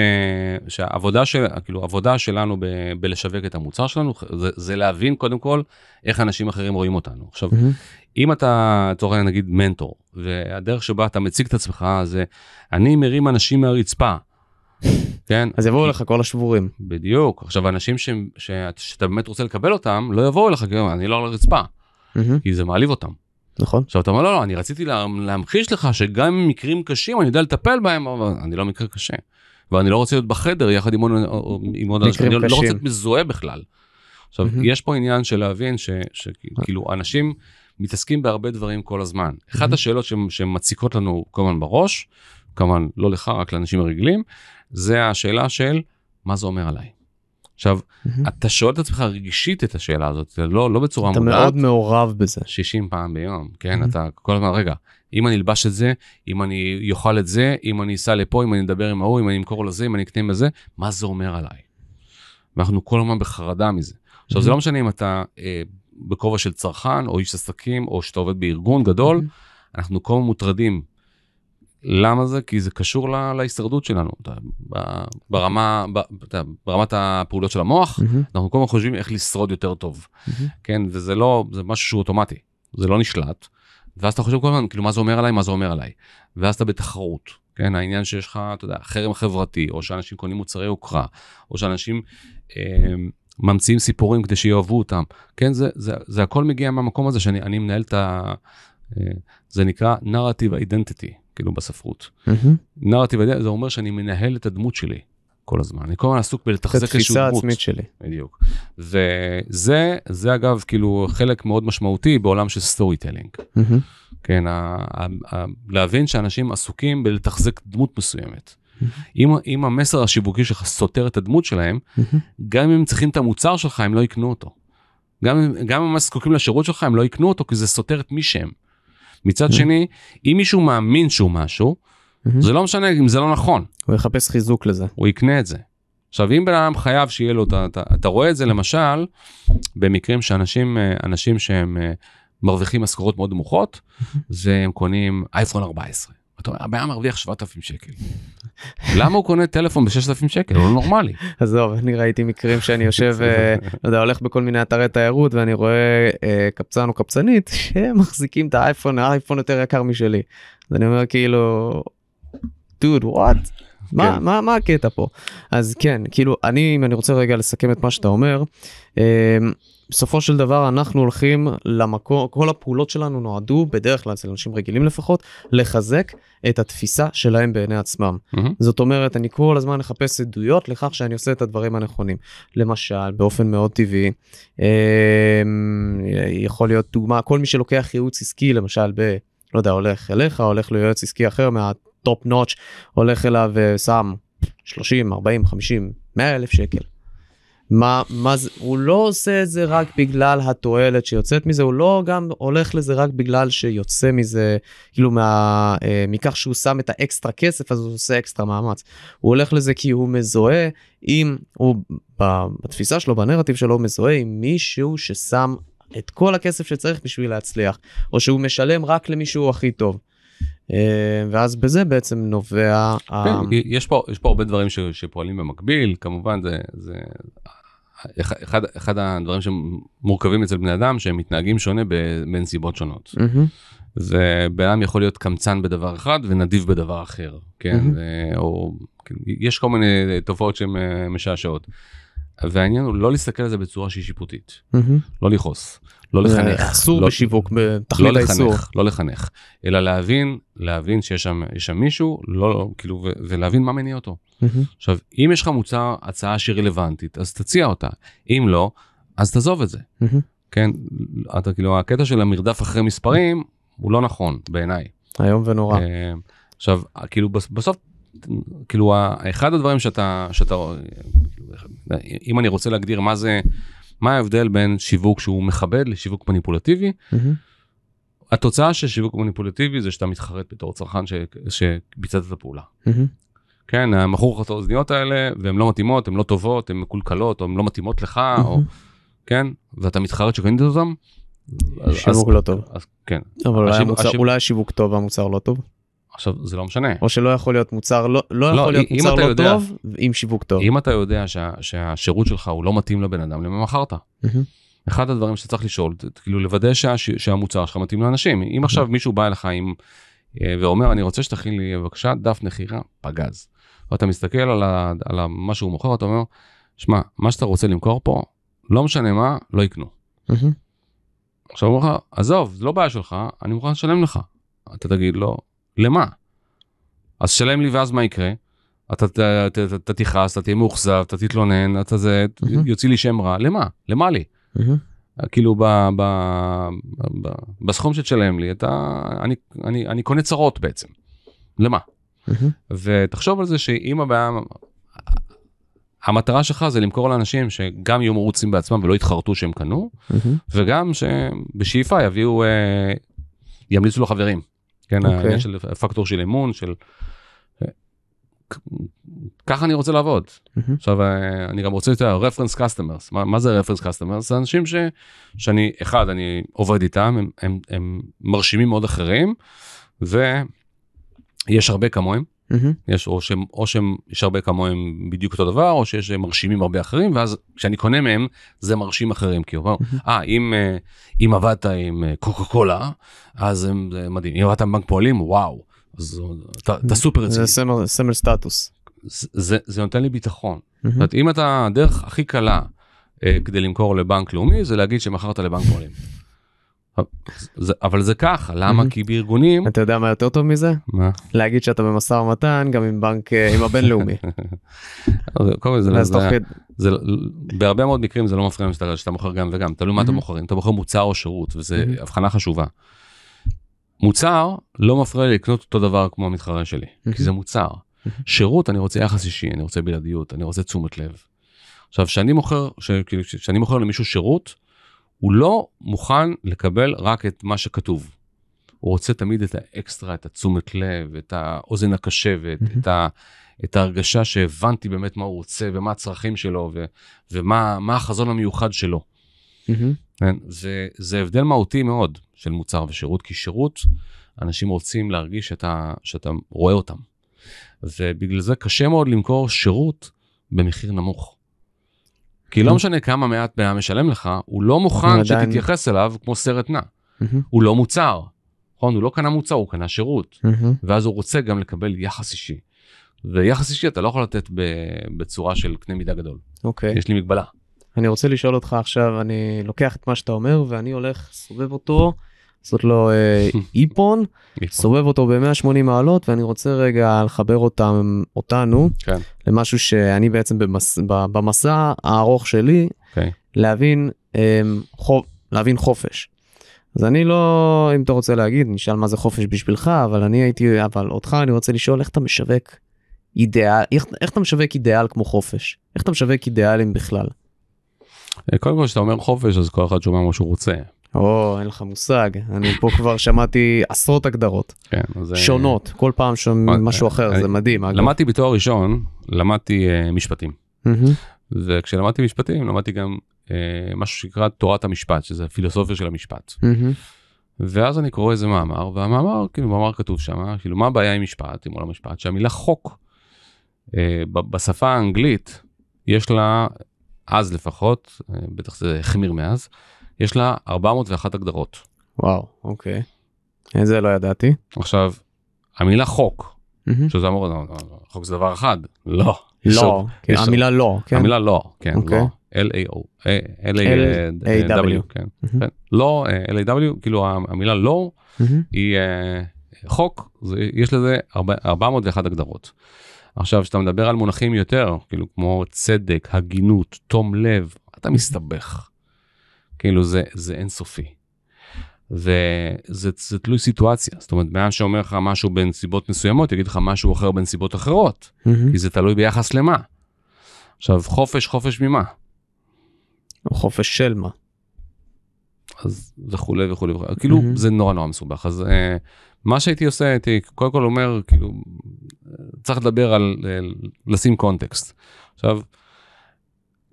שהעבודה של כאילו עבודה שלנו ב, בלשווק את המוצר שלנו זה, זה להבין קודם כל איך אנשים אחרים רואים אותנו עכשיו מהמם. אם אתה לצורך העניין נגיד מנטור והדרך שבה אתה מציג את עצמך זה אני מרים אנשים מהרצפה כן? אז יבואו לך כל השבורים. בדיוק. עכשיו, אנשים ש- ש- שאתה באמת רוצה לקבל אותם, לא יבואו אליך, כי אני לא על הרצפה, כי זה מעליב אותם. נכון. עכשיו אתה אומר לא לא אני רציתי לה, להמחיש לך שגם מקרים קשים אני יודע לטפל בהם אבל אני לא מקרה קשה. ואני לא רוצה להיות בחדר יחד עם עוד, עם עוד אנשים, אני לא רוצה. להיות מזוהה בכלל. עכשיו מהמם. יש פה עניין של להבין ש- שכאילו אנשים מתעסקים בהרבה דברים כל הזמן. אחת מהמם. השאלות שהן- שמציקות לנו כל הזמן בראש, כמובן לא לך רק לאנשים הרגילים, זה השאלה של מה זה אומר עליי. עכשיו מהמם. אתה שואל את עצמך רגשית את השאלה הזאת לא לא בצורה אתה מודעת. מאוד מעורב בזה. 60 פעם ביום, כן? Mhm. אתה כל הזמן, רגע, אם אני אלבש את זה, אם אני אוכל את זה, אם אני אסע לפה, אם אני אדבר עם ההוא, אם אני אמכור לזה, אם אני אקנה בזה, מה זה אומר עליי? ואנחנו כל הזמן בחרדה מזה. עכשיו, זה Mhm. לא משנה אם אתה אה, בכובע של צרכן, או איש עסקים, או שאתה עובד בארגון גדול, מהמם. אנחנו כל הזמן מוטרדים. למה זה? כי זה קשור לה, להישרדות שלנו. אתה, ברמה, ב, אתה, ברמת הפעולות של המוח, מהמם, אנחנו כל הזמן חושבים איך לשרוד יותר טוב. מהמם. כן, וזה לא, זה משהו שהוא אוטומטי, זה לא נשלט. ואז אתה חושב כל הזמן, כאילו, מה זה אומר עליי, מה זה אומר עליי. ואז אתה בתחרות, כן, העניין שיש לך, אתה יודע, חרם חברתי, או שאנשים קונים מוצרי יוקרה, או שאנשים אה, ממציאים סיפורים כדי שיאהבו אותם. כן, זה, זה, זה הכל מגיע מהמקום הזה שאני אני מנהל את ה... אה, זה נקרא narrative identity, כאילו בספרות. narrative identity זה אומר שאני מנהל את הדמות שלי כל הזמן. אני כל הזמן עסוק את בלתחזק איזשהו התפיסה דמות. העצמית שלי. בדיוק. וזה, זה אגב כאילו חלק מאוד משמעותי בעולם של storytelling. מהמם. כן, ה, ה, ה, להבין שאנשים עסוקים בלתחזק דמות מסוימת. אם, אם המסר השיווקי שלך סותר את הדמות שלהם, מהמם. גם אם הם צריכים את המוצר שלך, הם לא יקנו אותו. גם גם אם הם זקוקים לשירות שלך, הם לא יקנו אותו, כי זה סותר את מי שהם. מצד. שני, אם מישהו מאמין שהוא משהו. זה לא משנה אם זה לא נכון. הוא יחפש חיזוק לזה. הוא יקנה את זה. עכשיו אם בן אדם חייב שיהיה לו, אתה, אתה, אתה רואה את זה למשל במקרים שאנשים אה, אנשים שהם אה, מרוויחים משכורות מאוד נמוכות והם קונים אייפון 14. אתה אומר, אדם מרוויח 7,000 שקל. למה הוא קונה טלפון ב-6,000 שקל? הוא לא נורמלי. עזוב, אני ראיתי מקרים שאני יושב, לא יודע, הולך בכל מיני אתרי תיירות ואני רואה אה, קבצן או קבצנית שמחזיקים את האייפון, האייפון יותר יקר משלי. אז אני אומר כאילו, דוד, וואט? מה, כן. מה, מה הקטע פה? אז כן, כאילו, אני, אם אני רוצה רגע לסכם את מה שאתה אומר, אה, בסופו של דבר אנחנו הולכים למקום, כל הפעולות שלנו נועדו, בדרך כלל אצל אנשים רגילים לפחות, לחזק את התפיסה שלהם בעיני עצמם. מהמם. זאת אומרת, אני כל הזמן אחפש עדויות לכך שאני עושה את הדברים הנכונים. למשל, באופן מאוד טבעי, אמ, יכול להיות דוגמה, כל מי שלוקח ייעוץ עסקי, למשל, ב... לא יודע, הולך אליך, הולך ליועץ עסקי אחר מהטופ נוטש, הולך אליו ושם 30, 40, 50, 100 אלף שקל. מה, מה זה, הוא לא עושה את זה רק בגלל התועלת שיוצאת מזה, הוא לא גם הולך לזה רק בגלל שיוצא מזה, כאילו מה, אה, מכך שהוא שם את האקסטרה כסף אז הוא עושה אקסטרה מאמץ. הוא הולך לזה כי הוא מזוהה עם, הוא בתפיסה שלו, בנרטיב שלו, הוא מזוהה עם מישהו ששם את כל הכסף שצריך בשביל להצליח, או שהוא משלם רק למי שהוא הכי טוב. אה, ואז בזה בעצם נובע, ה- כן, יש פה, יש פה הרבה דברים ש, שפועלים במקביל, כמובן זה, זה אחד, אחד, הדברים שמורכבים אצל בני אדם שהם מתנהגים שונה בנסיבות שונות. מהמם, ובן אדם יכול להיות קמצן בדבר אחד ונדיב בדבר אחר, כן? ו- או כאילו, יש כל מיני תופעות שהן אה, משעשעות. והעניין הוא לא להסתכל על זה בצורה שהיא שיפוטית. לא לכעוס, לא לחנך. אסור לא- בשיווק, לא בתכלית האיסור. לחנך, לא לחנך, אלא להבין, להבין שיש שם, שם מישהו, לא, כאילו, ו- ולהבין מה מניע אותו. עכשיו, אם יש לך מוצר, הצעה שהיא רלוונטית, אז תציע אותה. אם לא, אז תעזוב את זה. כן, אתה כאילו, הקטע של המרדף אחרי מספרים הוא לא נכון בעיניי. איום ונורא. אה, עכשיו, כאילו, בס- בסוף, כאילו, אחד הדברים שאתה, שאתה, אם אני רוצה להגדיר מה זה, מה ההבדל בין שיווק שהוא מכבד לשיווק מניפולטיבי, מהמם. התוצאה של שיווק מניפולטיבי זה שאתה מתחרט בתור צרכן ש- שביצעת את הפעולה. מהמם. כן, מכרו לך את האוזניות האלה, והן לא מתאימות, הן לא טובות, הן מקולקלות, או הן לא מתאימות לך, או, כן, ואתה מתחרט שקנית אותן. שיווק אז- לא טוב. אז כן, אבל אולי השיווק- המוצר- השיווק- אולי השיווק טוב והמוצר לא טוב. עכשיו זה לא משנה. או שלא יכול להיות מוצר לא לא לא, יכול להיות מוצר לא יודע- טוב עם שיווק טוב. אם אתה יודע שה, שהשירות שלך הוא לא מתאים לבן אדם, למה מכרת? אחד הדברים שצריך לשאול, כאילו לוודא שה, שהמוצר שלך מתאים לאנשים. אם עכשיו מישהו בא אליך עם, אה, ואומר, אני רוצה שתכין לי בבקשה דף נחירה פגז. ואתה מסתכל על, ה, על ה, מה שהוא מוכר, אתה אומר, שמע, מה שאתה רוצה למכור פה, לא משנה מה, לא יקנו. עכשיו הוא אומר לך, עזוב, זה לא בעיה שלך, אני מוכן לשלם לך. אתה תגיד לו, למה? אז שלם לי ואז מה יקרה? אתה תכעס, אתה תהיה מאוכזב, אתה תתלונן, אתה זה. יוציא לי שם רע, למה? למה לי? כאילו בסכום שתשלם לי, אתה, אני, אני, אני קונה צרות בעצם. למה? ותחשוב על זה שאם הבעיה, המטרה שלך זה למכור לאנשים שגם יהיו מרוצים בעצמם ולא יתחרטו שהם קנו. וגם שבשאיפה יביאו, אה, ימליצו לו חברים. כן, אוקיי. העניין של פקטור של אמון, של... ככה אני רוצה לעבוד. מהמם. עכשיו, אה, אני גם רוצה את ה-reference customers. מה, מה זה reference customers? זה אנשים ש, שאני, אחד, אני עובד איתם, הם, הם, הם מרשימים מאוד אחרים, ויש הרבה כמוהם. מהמם. יש או שהם או שהם יש הרבה כמוהם בדיוק אותו דבר או שיש אה, מרשימים הרבה אחרים ואז כשאני קונה מהם זה מרשים אחרים כי הוא אומר אה אם אה, אם עבדת עם אה, קוקה קולה אז הם- זה מדהים אם עבדת עם בנק פועלים וואו אז אתה, אתה סופר זה רציני סמל- סמל סטטוס. זה, זה נותן לי ביטחון. זאת מהמם. אומרת, אם אתה הדרך הכי קלה אה, כדי למכור לבנק לאומי זה להגיד שמכרת לבנק פועלים. זה, אבל זה ככה למה מהמם. כי בארגונים אתה יודע מה יותר טוב מזה? מה? להגיד שאתה במשא ומתן גם עם בנק, אה, עם הבינלאומי. זה, בהרבה מאוד מקרים זה לא מפריע שאתה, שאתה מוכר גם וגם תלוי מה אתה. מוכר אם אתה מוכר מוצר או שירות וזה. הבחנה חשובה. מוצר לא מפריע לי לקנות אותו דבר כמו המתחרה שלי כי זה מוצר. שירות אני רוצה יחס אישי אני רוצה בלעדיות אני רוצה תשומת לב. עכשיו כשאני מוכר כאילו, כשאני מוכר למישהו שירות הוא לא מוכן לקבל רק את מה שכתוב. הוא רוצה תמיד את האקסטרה את התשומת לב את האוזן הקשבת מהמם. את, ה, את ההרגשה שהבנתי באמת מה הוא רוצה ומה הצרכים שלו ו, ומה מה החזון המיוחד שלו. כן? זה, זה הבדל מהותי מאוד של מוצר ושירות, כי שירות, אנשים רוצים להרגיש שאתה, שאתה רואה אותם. ובגלל זה קשה מאוד למכור שירות במחיר נמוך. כי לא. משנה כמה מעט בן אדם משלם לך, הוא לא מוכן שתתייחס אליו כמו סרט נע. הוא לא מוצר. נכון? הוא לא קנה מוצר, הוא קנה שירות. ואז הוא רוצה גם לקבל יחס אישי. ויחס אישי אתה לא יכול לתת בצורה של קנה מידה גדול. אוקיי. יש לי מגבלה. אני רוצה לשאול אותך עכשיו, אני לוקח את מה שאתה אומר ואני הולך סובב אותו, לעשות לו אה, איפון, סובב אותו ב-180 מעלות ואני רוצה רגע לחבר אותם, אותנו כן. למשהו שאני בעצם במס, במסע הארוך שלי, אוקיי. להבין, אה, חופ, להבין חופש. אז אני לא, אם אתה רוצה להגיד, נשאל מה זה חופש בשבילך, אבל אני הייתי, אבל אותך אני רוצה לשאול איך אתה משווק אידיאל, איך, איך אתה משווק אידיאל כמו חופש? איך אתה משווק אידיאלים בכלל? אה, קודם כל כשאתה אומר חופש אז כל אחד שומע מה שהוא רוצה. או, אין לך מושג, אני פה כבר שמעתי עשרות הגדרות, כן, אז, אה, שונות, כל פעם שומעים אה, משהו אחר, אני- זה מדהים. אגב. למדתי בתואר ראשון, למדתי uh, משפטים. וכשלמדתי משפטים למדתי גם uh, משהו שנקרא תורת המשפט, שזה הפילוסופיה של המשפט. ואז אני קורא איזה מאמר, והמאמר, כאילו מאמר כתוב שם, כאילו מה הבעיה עם משפט, עם עולם המשפט, שהמילה חוק, ב- בשפה האנגלית, יש לה, אז לפחות, uh, בטח זה החמיר מאז, יש לה 401 הגדרות. וואו, אוקיי. את זה לא ידעתי. עכשיו, המילה חוק, מהמם. שזה אמור, לא, לא, לא, חוק זה דבר אחד, לא. לא, כן. המילה לא, כן. המילה לא, כן, אוקיי. לא, L-A-O, L-A-W. L-A-W, כן. כן. לא, אה, L-A-W, כאילו המילה לא היא אה, חוק, יש לזה ארבע- 401 הגדרות. עכשיו, כשאתה מדבר על מונחים יותר, כאילו כמו צדק, הגינות, תום לב, אתה מסתבך. כאילו זה, זה אינסופי. וזה זה תלוי סיטואציה, זאת אומרת, בן שאומר לך משהו בנסיבות מסוימות, יגיד לך משהו אחר בנסיבות אחרות. מהמם. כי זה תלוי ביחס למה. עכשיו, חופש, חופש ממה? חופש של מה? אז וכולי וכולי וכולי, כאילו מהמם. זה נורא נורא מסובך. אז אה, מה שהייתי עושה, הייתי קודם כל אומר, כאילו, צריך לדבר על, אה, לשים קונטקסט. עכשיו,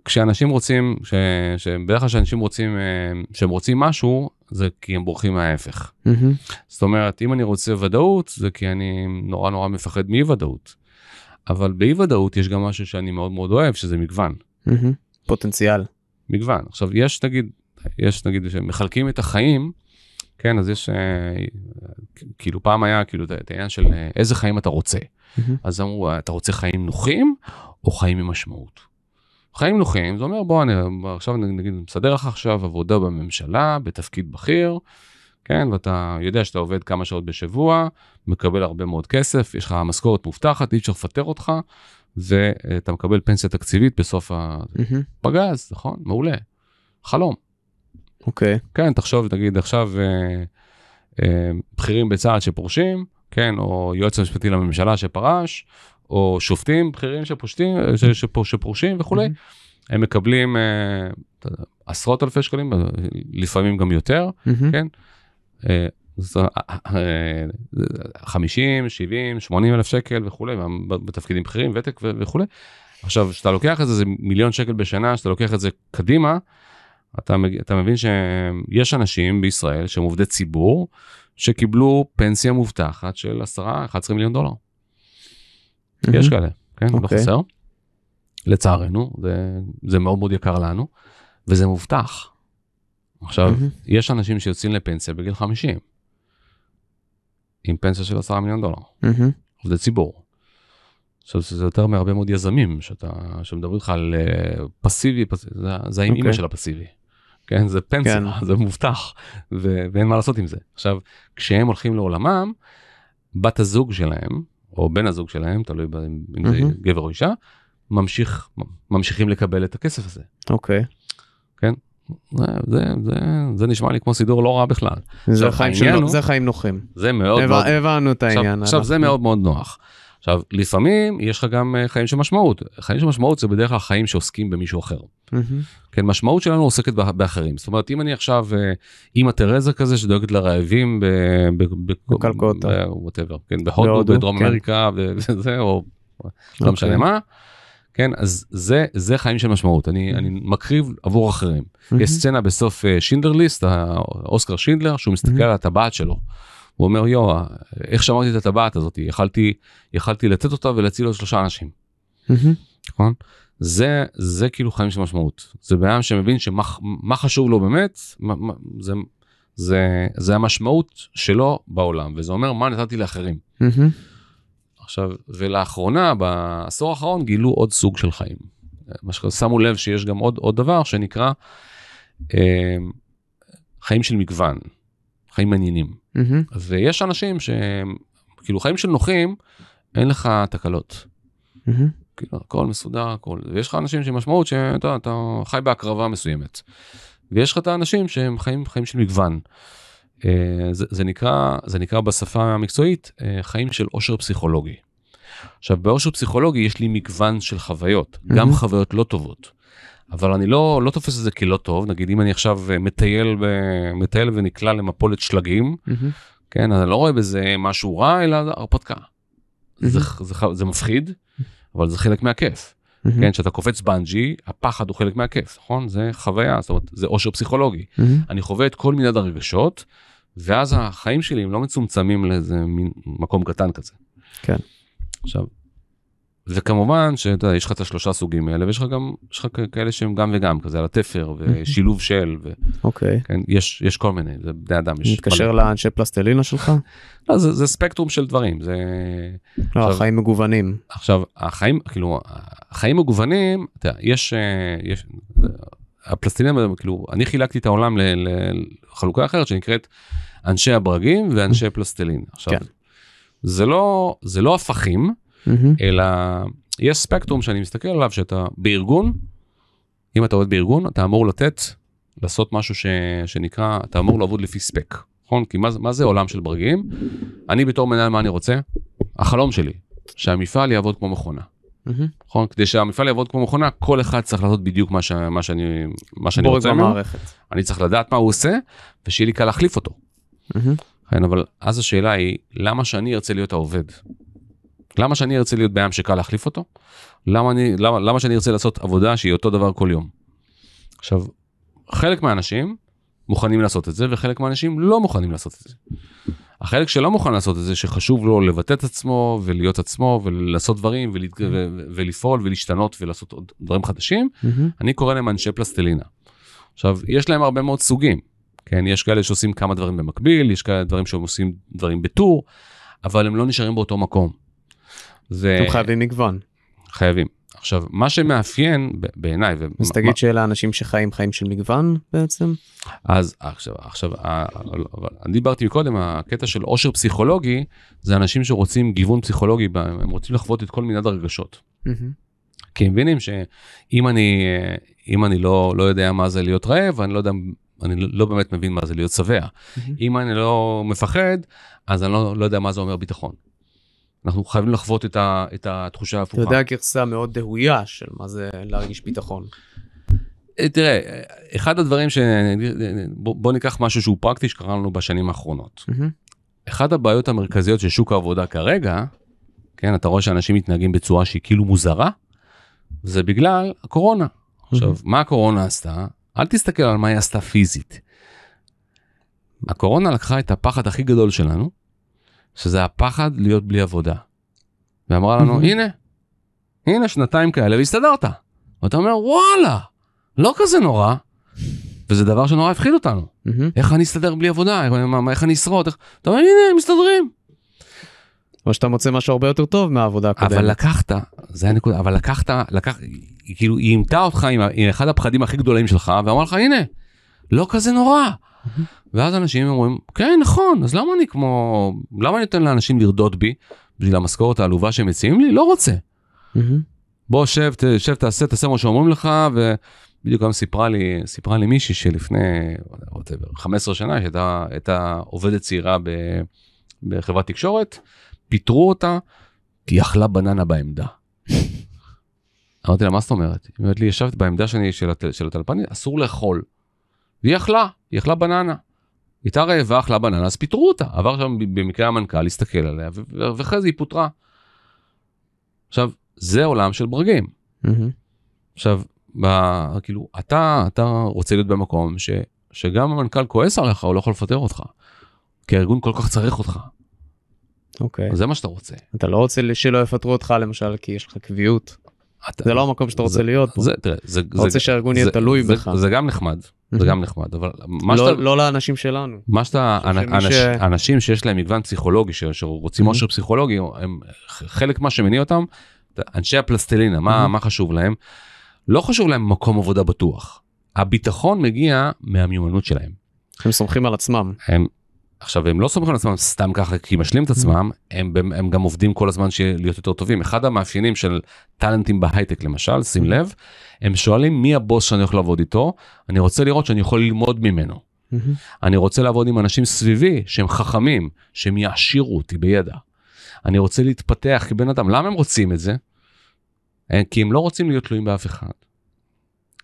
כשאנשים רוצים, ש, שבדרך כלל כשאנשים רוצים, אה, שהם רוצים משהו, זה כי הם בורחים מההפך. מהמם, זאת אומרת, אם אני רוצה ודאות, זה כי אני נורא נורא מפחד מאי ודאות. אבל באי ודאות יש גם משהו שאני מאוד מאוד אוהב, שזה מגוון. מהמם. פוטנציאל. מגוון. עכשיו, יש נגיד, יש נגיד שמחלקים את החיים כן, אז יש, אה, כאילו פעם היה כאילו את העניין של אה, איזה חיים אתה רוצה. מהמם. אז אמרו, אתה רוצה חיים נוחים או חיים עם משמעות? חיים נוחים, זה אומר, בוא, אני עכשיו נגיד, מסדר לך עכשיו עבודה בממשלה, בתפקיד בכיר, כן, ואתה יודע שאתה עובד כמה שעות בשבוע, מקבל הרבה מאוד כסף, יש לך משכורת מובטחת, אי אפשר לפטר אותך, ואתה מקבל פנסיה תקציבית בסוף מהמם. הפגז, נכון? מעולה. חלום. אוקיי. כן, תחשוב, נגיד עכשיו אה, אה, בכירים בצה"ל שפורשים, כן, או יועץ המשפטי לממשלה שפרש, או שופטים בכירים שפושטים, אה, שפורשים וכולי. הם מקבלים יודע, עשרות אלפי שקלים, אה, לפעמים גם יותר. כן. אה, אז, אה, אה, 50, 70, 80 אלף שקל וכולי, בתפקידים בכירים, ותק וכולי. עכשיו, כשאתה לוקח את זה, זה מיליון שקל בשנה, כשאתה לוקח את זה קדימה, אתה, אתה מבין שיש אנשים בישראל שהם עובדי ציבור, שקיבלו פנסיה מובטחת של 10-11 מיליון דולר. יש כאלה, כן? לא אוקיי. חסר. לצערנו, זה, זה מאוד מאוד יקר לנו, וזה מובטח. עכשיו, מהמם. יש אנשים שיוצאים לפנסיה בגיל 50, עם פנסיה של 10 מיליון דולר, מהמם. עובדי ציבור. עכשיו, זה יותר מהרבה מאוד יזמים, שאתה, שמדברים איתך על אה, פסיבי, פס... זה, זה האמא אוקיי. של הפסיבי. כן, זה פנסיה, כן. זה מובטח, ו... ואין מה לעשות עם זה. עכשיו, כשהם הולכים לעולמם, בת הזוג שלהם, או בן הזוג שלהם, תלוי ב- אם זה מהמם. גבר או אישה, ממשיך, ממשיכים לקבל את הכסף הזה. אוקיי. זה, זה, זה, זה נשמע לי כמו סידור לא רע בכלל. זה עכשיו, חיים של- הוא- זה חיים נוחים. זה מאוד הבנ- מאוד... הבנו את עכשיו, העניין. עכשיו זה אנחנו- מאוד מאוד נוח. עכשיו, לפעמים יש לך גם אה, חיים של משמעות. חיים של משמעות זה בדרך כלל חיים שעוסקים במישהו אחר. מהמם. כן, משמעות שלנו עוסקת בא- באחרים. זאת אומרת, אם אני עכשיו אה, אימא תרזה כזה שדואגת לרעבים ב... ב- ב- בקלקוטה. ב- whatever, כן, בהודו, בהודו, בדרום כן. אמריקה וזה, או לא אוקיי. משנה מה. כן, אז זה, זה חיים של משמעות. אני, אני מקריב עבור אחרים. מהמם. יש סצנה בסוף אה, שינדלר ליסט, אוסקר שינדלר, שהוא מסתכל Mhm. על הטבעת שלו. הוא אומר, יו, איך שמרתי את הטבעת הזאת? יכלתי, יכלתי לתת אותה ולהציל עוד שלושה אנשים. נכון? זה, זה כאילו חיים של משמעות. זה בן אדם שמבין שמה מה חשוב לו באמת, מה, מה, זה, זה, זה המשמעות שלו בעולם, וזה אומר מה נתתי לאחרים. עכשיו, ולאחרונה, בעשור האחרון, גילו עוד סוג של חיים. מה ששמו לב שיש גם עוד, עוד דבר שנקרא אה, חיים של מגוון, חיים מעניינים. מהמם. ויש אנשים שהם, כאילו חיים של נוחים, אין לך תקלות. מהמם. כאילו, הכל מסודר, הכל. ויש לך אנשים שמשמעות שאתה אתה חי בהקרבה מסוימת. ויש לך את האנשים שהם חיים, חיים של מגוון. אה, זה, זה, נקרא, זה נקרא בשפה המקצועית אה, חיים של עושר פסיכולוגי. עכשיו, בעושר פסיכולוגי יש לי מגוון של חוויות, גם מהמם. חוויות לא טובות. אבל אני לא, לא תופס את זה כלא טוב, נגיד אם אני עכשיו אה, מטייל, ב, מטייל ונקלע למפולת שלגים, מהמם. כן, אני לא רואה בזה משהו רע, אלא הרפתקה. מהמם. זה, זה, זה מפחיד, אבל זה חלק מהכיף. מהמם. כן, כשאתה קופץ בנג'י, הפחד הוא חלק מהכיף, נכון? זה חוויה, זאת אומרת, זה אושר פסיכולוגי. מהמם. אני חווה את כל מנעד הרגשות, ואז החיים שלי הם לא מצומצמים לאיזה מין מקום קטן כזה. כן. עכשיו, וכמובן שאתה יודע, יש לך את השלושה סוגים האלה, ויש לך גם, יש לך כאלה שהם גם וגם, כזה על התפר, ושילוב של, אוקיי. וכן, יש, יש כל מיני, זה בני אדם, יש מתקשר מלא. לאנשי פלסטלינה שלך? לא, זה, זה ספקטרום של דברים, זה... לא, עכשיו- החיים מגוונים. עכשיו החיים כאילו החיים מגוונים אתה יודע, יש אה, יש הפלסטינים כאילו אני חילקתי את העולם לחלוקה אחרת שנקראת אנשי הברגים ואנשי פלסטלין עכשיו כן. זה לא זה לא הפכים. אלא יש ספקטרום שאני מסתכל עליו שאתה בארגון אם אתה עובד בארגון אתה אמור לתת לעשות משהו ש, שנקרא אתה אמור לעבוד לפי ספק נכון כי מה, מה זה עולם של ברגים אני בתור מנהל מה אני רוצה החלום שלי שהמפעל יעבוד כמו מכונה. מהמם. נכון? כדי שהמפעל יעבוד כמו מכונה, כל אחד צריך לעשות בדיוק מה, ש... מה שאני, מה שאני רוצה ממנו. במערכת. אני צריך לדעת מה הוא עושה, ושיהיה לי קל להחליף אותו. מהמם. כן, אבל אז השאלה היא, למה שאני ארצה להיות העובד? למה שאני ארצה להיות בעם שקל להחליף אותו? למה, אני, למה, למה שאני ארצה לעשות עבודה שהיא אותו דבר כל יום? עכשיו, חלק מהאנשים מוכנים לעשות את זה, וחלק מהאנשים לא מוכנים לעשות את זה. החלק שלא מוכן לעשות את זה, שחשוב לו לבטא את עצמו ולהיות עצמו ולעשות דברים ולהת... ו... ו- ולפעול ולהשתנות ולעשות עוד דברים חדשים, מהמם. אני קורא להם אנשי פלסטלינה. עכשיו, יש להם הרבה מאוד סוגים, כן, יש כאלה שעושים כמה דברים במקביל, יש כאלה דברים שהם עושים דברים בטור, אבל הם לא נשארים באותו מקום. זה... אתם חייבים מגוון. חייבים. עכשיו, מה שמאפיין בעיניי, אז מה- תגיד שאלה אנשים שחיים חיים של מגוון בעצם? אז עכשיו, עכשיו, אני דיברתי קודם, הקטע של עושר פסיכולוגי, זה אנשים שרוצים גיוון פסיכולוגי, הם רוצים לחוות את כל מנעד הרגשות. כי הם מבינים שאם אני, אם אני לא, לא יודע מה זה להיות רעב, אני לא יודע, אני לא- לא באמת מבין מה זה להיות שבע. אם אני לא מפחד, אז אני לא, לא יודע מה זה אומר ביטחון. אנחנו חייבים לחוות את, ה, את התחושה אתה ההפוכה. יודע גרסה מאוד דהויה של מה זה להרגיש ביטחון. אה, תראה, אה, אחד הדברים ש... בוא, בוא ניקח משהו שהוא פרקטי שקרה לנו בשנים האחרונות. אחת הבעיות המרכזיות של שוק העבודה כרגע, כן, אתה רואה שאנשים מתנהגים בצורה שהיא כאילו מוזרה, זה בגלל הקורונה. עכשיו, מה הקורונה עשתה? אל תסתכל על מה היא עשתה פיזית. הקורונה לקחה את הפחד הכי גדול שלנו, שזה הפחד להיות בלי עבודה. ואמרה לנו. הנה, הנה שנתיים כאלה והסתדרת. ואתה אומר, וואלה, לא כזה נורא. וזה דבר שנורא הפחיד אותנו. איך אני אסתדר בלי עבודה? איך, אני אשרוד? איך... אתה אומר, הנה, הם מסתדרים. או שאתה מוצא משהו הרבה יותר טוב מהעבודה הקודמת. אבל לקחת, זה הנקודה, אבל לקחת, לקח, כאילו, היא אימתה אותך עם, עם אחד הפחדים הכי גדולים שלך, ואמרה לך, הנה, לא כזה נורא. ואז אנשים אומרים, כן, נכון, אז למה אני כמו, למה אני נותן לאנשים לרדות בי, בשביל המשכורת העלובה שהם מציעים לי? לא רוצה. בוא, שב, ת- שב, תעשה, תעשה מה שאומרים לך, ובדיוק גם סיפרה לי, סיפרה לי מישהי שלפני, whatever, 15 שנה, שהייתה הייתה עובדת צעירה ב, בחברת תקשורת, פיטרו אותה, כי אכלה בננה בעמדה. אמרתי לה, מה זאת אומרת? היא אומרת לי, ישבת בעמדה שאני, של, של הטלפנית, אסור לאכול. והיא אכלה, היא אכלה בננה. הייתה רעבה, אכלה בננה, אז פיטרו אותה. עבר שם במקרה המנכ"ל, הסתכל עליה, ואחרי זה היא פוטרה. עכשיו, זה עולם של ברגים. מהמם. עכשיו, ב, כאילו, אתה, אתה רוצה להיות במקום ש, שגם המנכ"ל כועס עליך, הוא לא יכול לפטר אותך. כי הארגון כל כך צריך אותך. אוקיי. אז זה מה שאתה רוצה. אתה לא רוצה שלא יפטרו אותך למשל כי יש לך קביעות. אתה, זה לא המקום שאתה רוצה זה- להיות. זה, תראה, זה, אתה רוצה שהארגון יהיה תלוי בך. זה גם נחמד, זה גם נחמד, אבל מה לא- שאתה, לא לאנשים שלנו. מה שאתה, אנשים שיש להם מגוון פסיכולוגי, ש- שרוצים. עושר פסיכולוגי, הם חלק מה שמניע אותם, אנשי הפלסטלינה, מה. מה חשוב להם? לא חשוב להם מקום עבודה בטוח. הביטחון מגיע מהמיומנות שלהם. הם סומכים על עצמם. הם, עכשיו הם לא סומכים על עצמם סתם ככה כי הם משלים את עצמם, הם, הם, הם גם עובדים כל הזמן להיות יותר טובים. אחד המאפיינים של טאלנטים בהייטק למשל, שים לב, הם שואלים מי הבוס שאני הולך לעבוד איתו, אני רוצה לראות שאני יכול ללמוד ממנו. מהמם. אני רוצה לעבוד עם אנשים סביבי שהם חכמים, שהם יעשירו אותי בידע. אני רוצה להתפתח כבן אדם. למה הם רוצים את זה? אה, כי הם לא רוצים להיות תלויים באף אחד.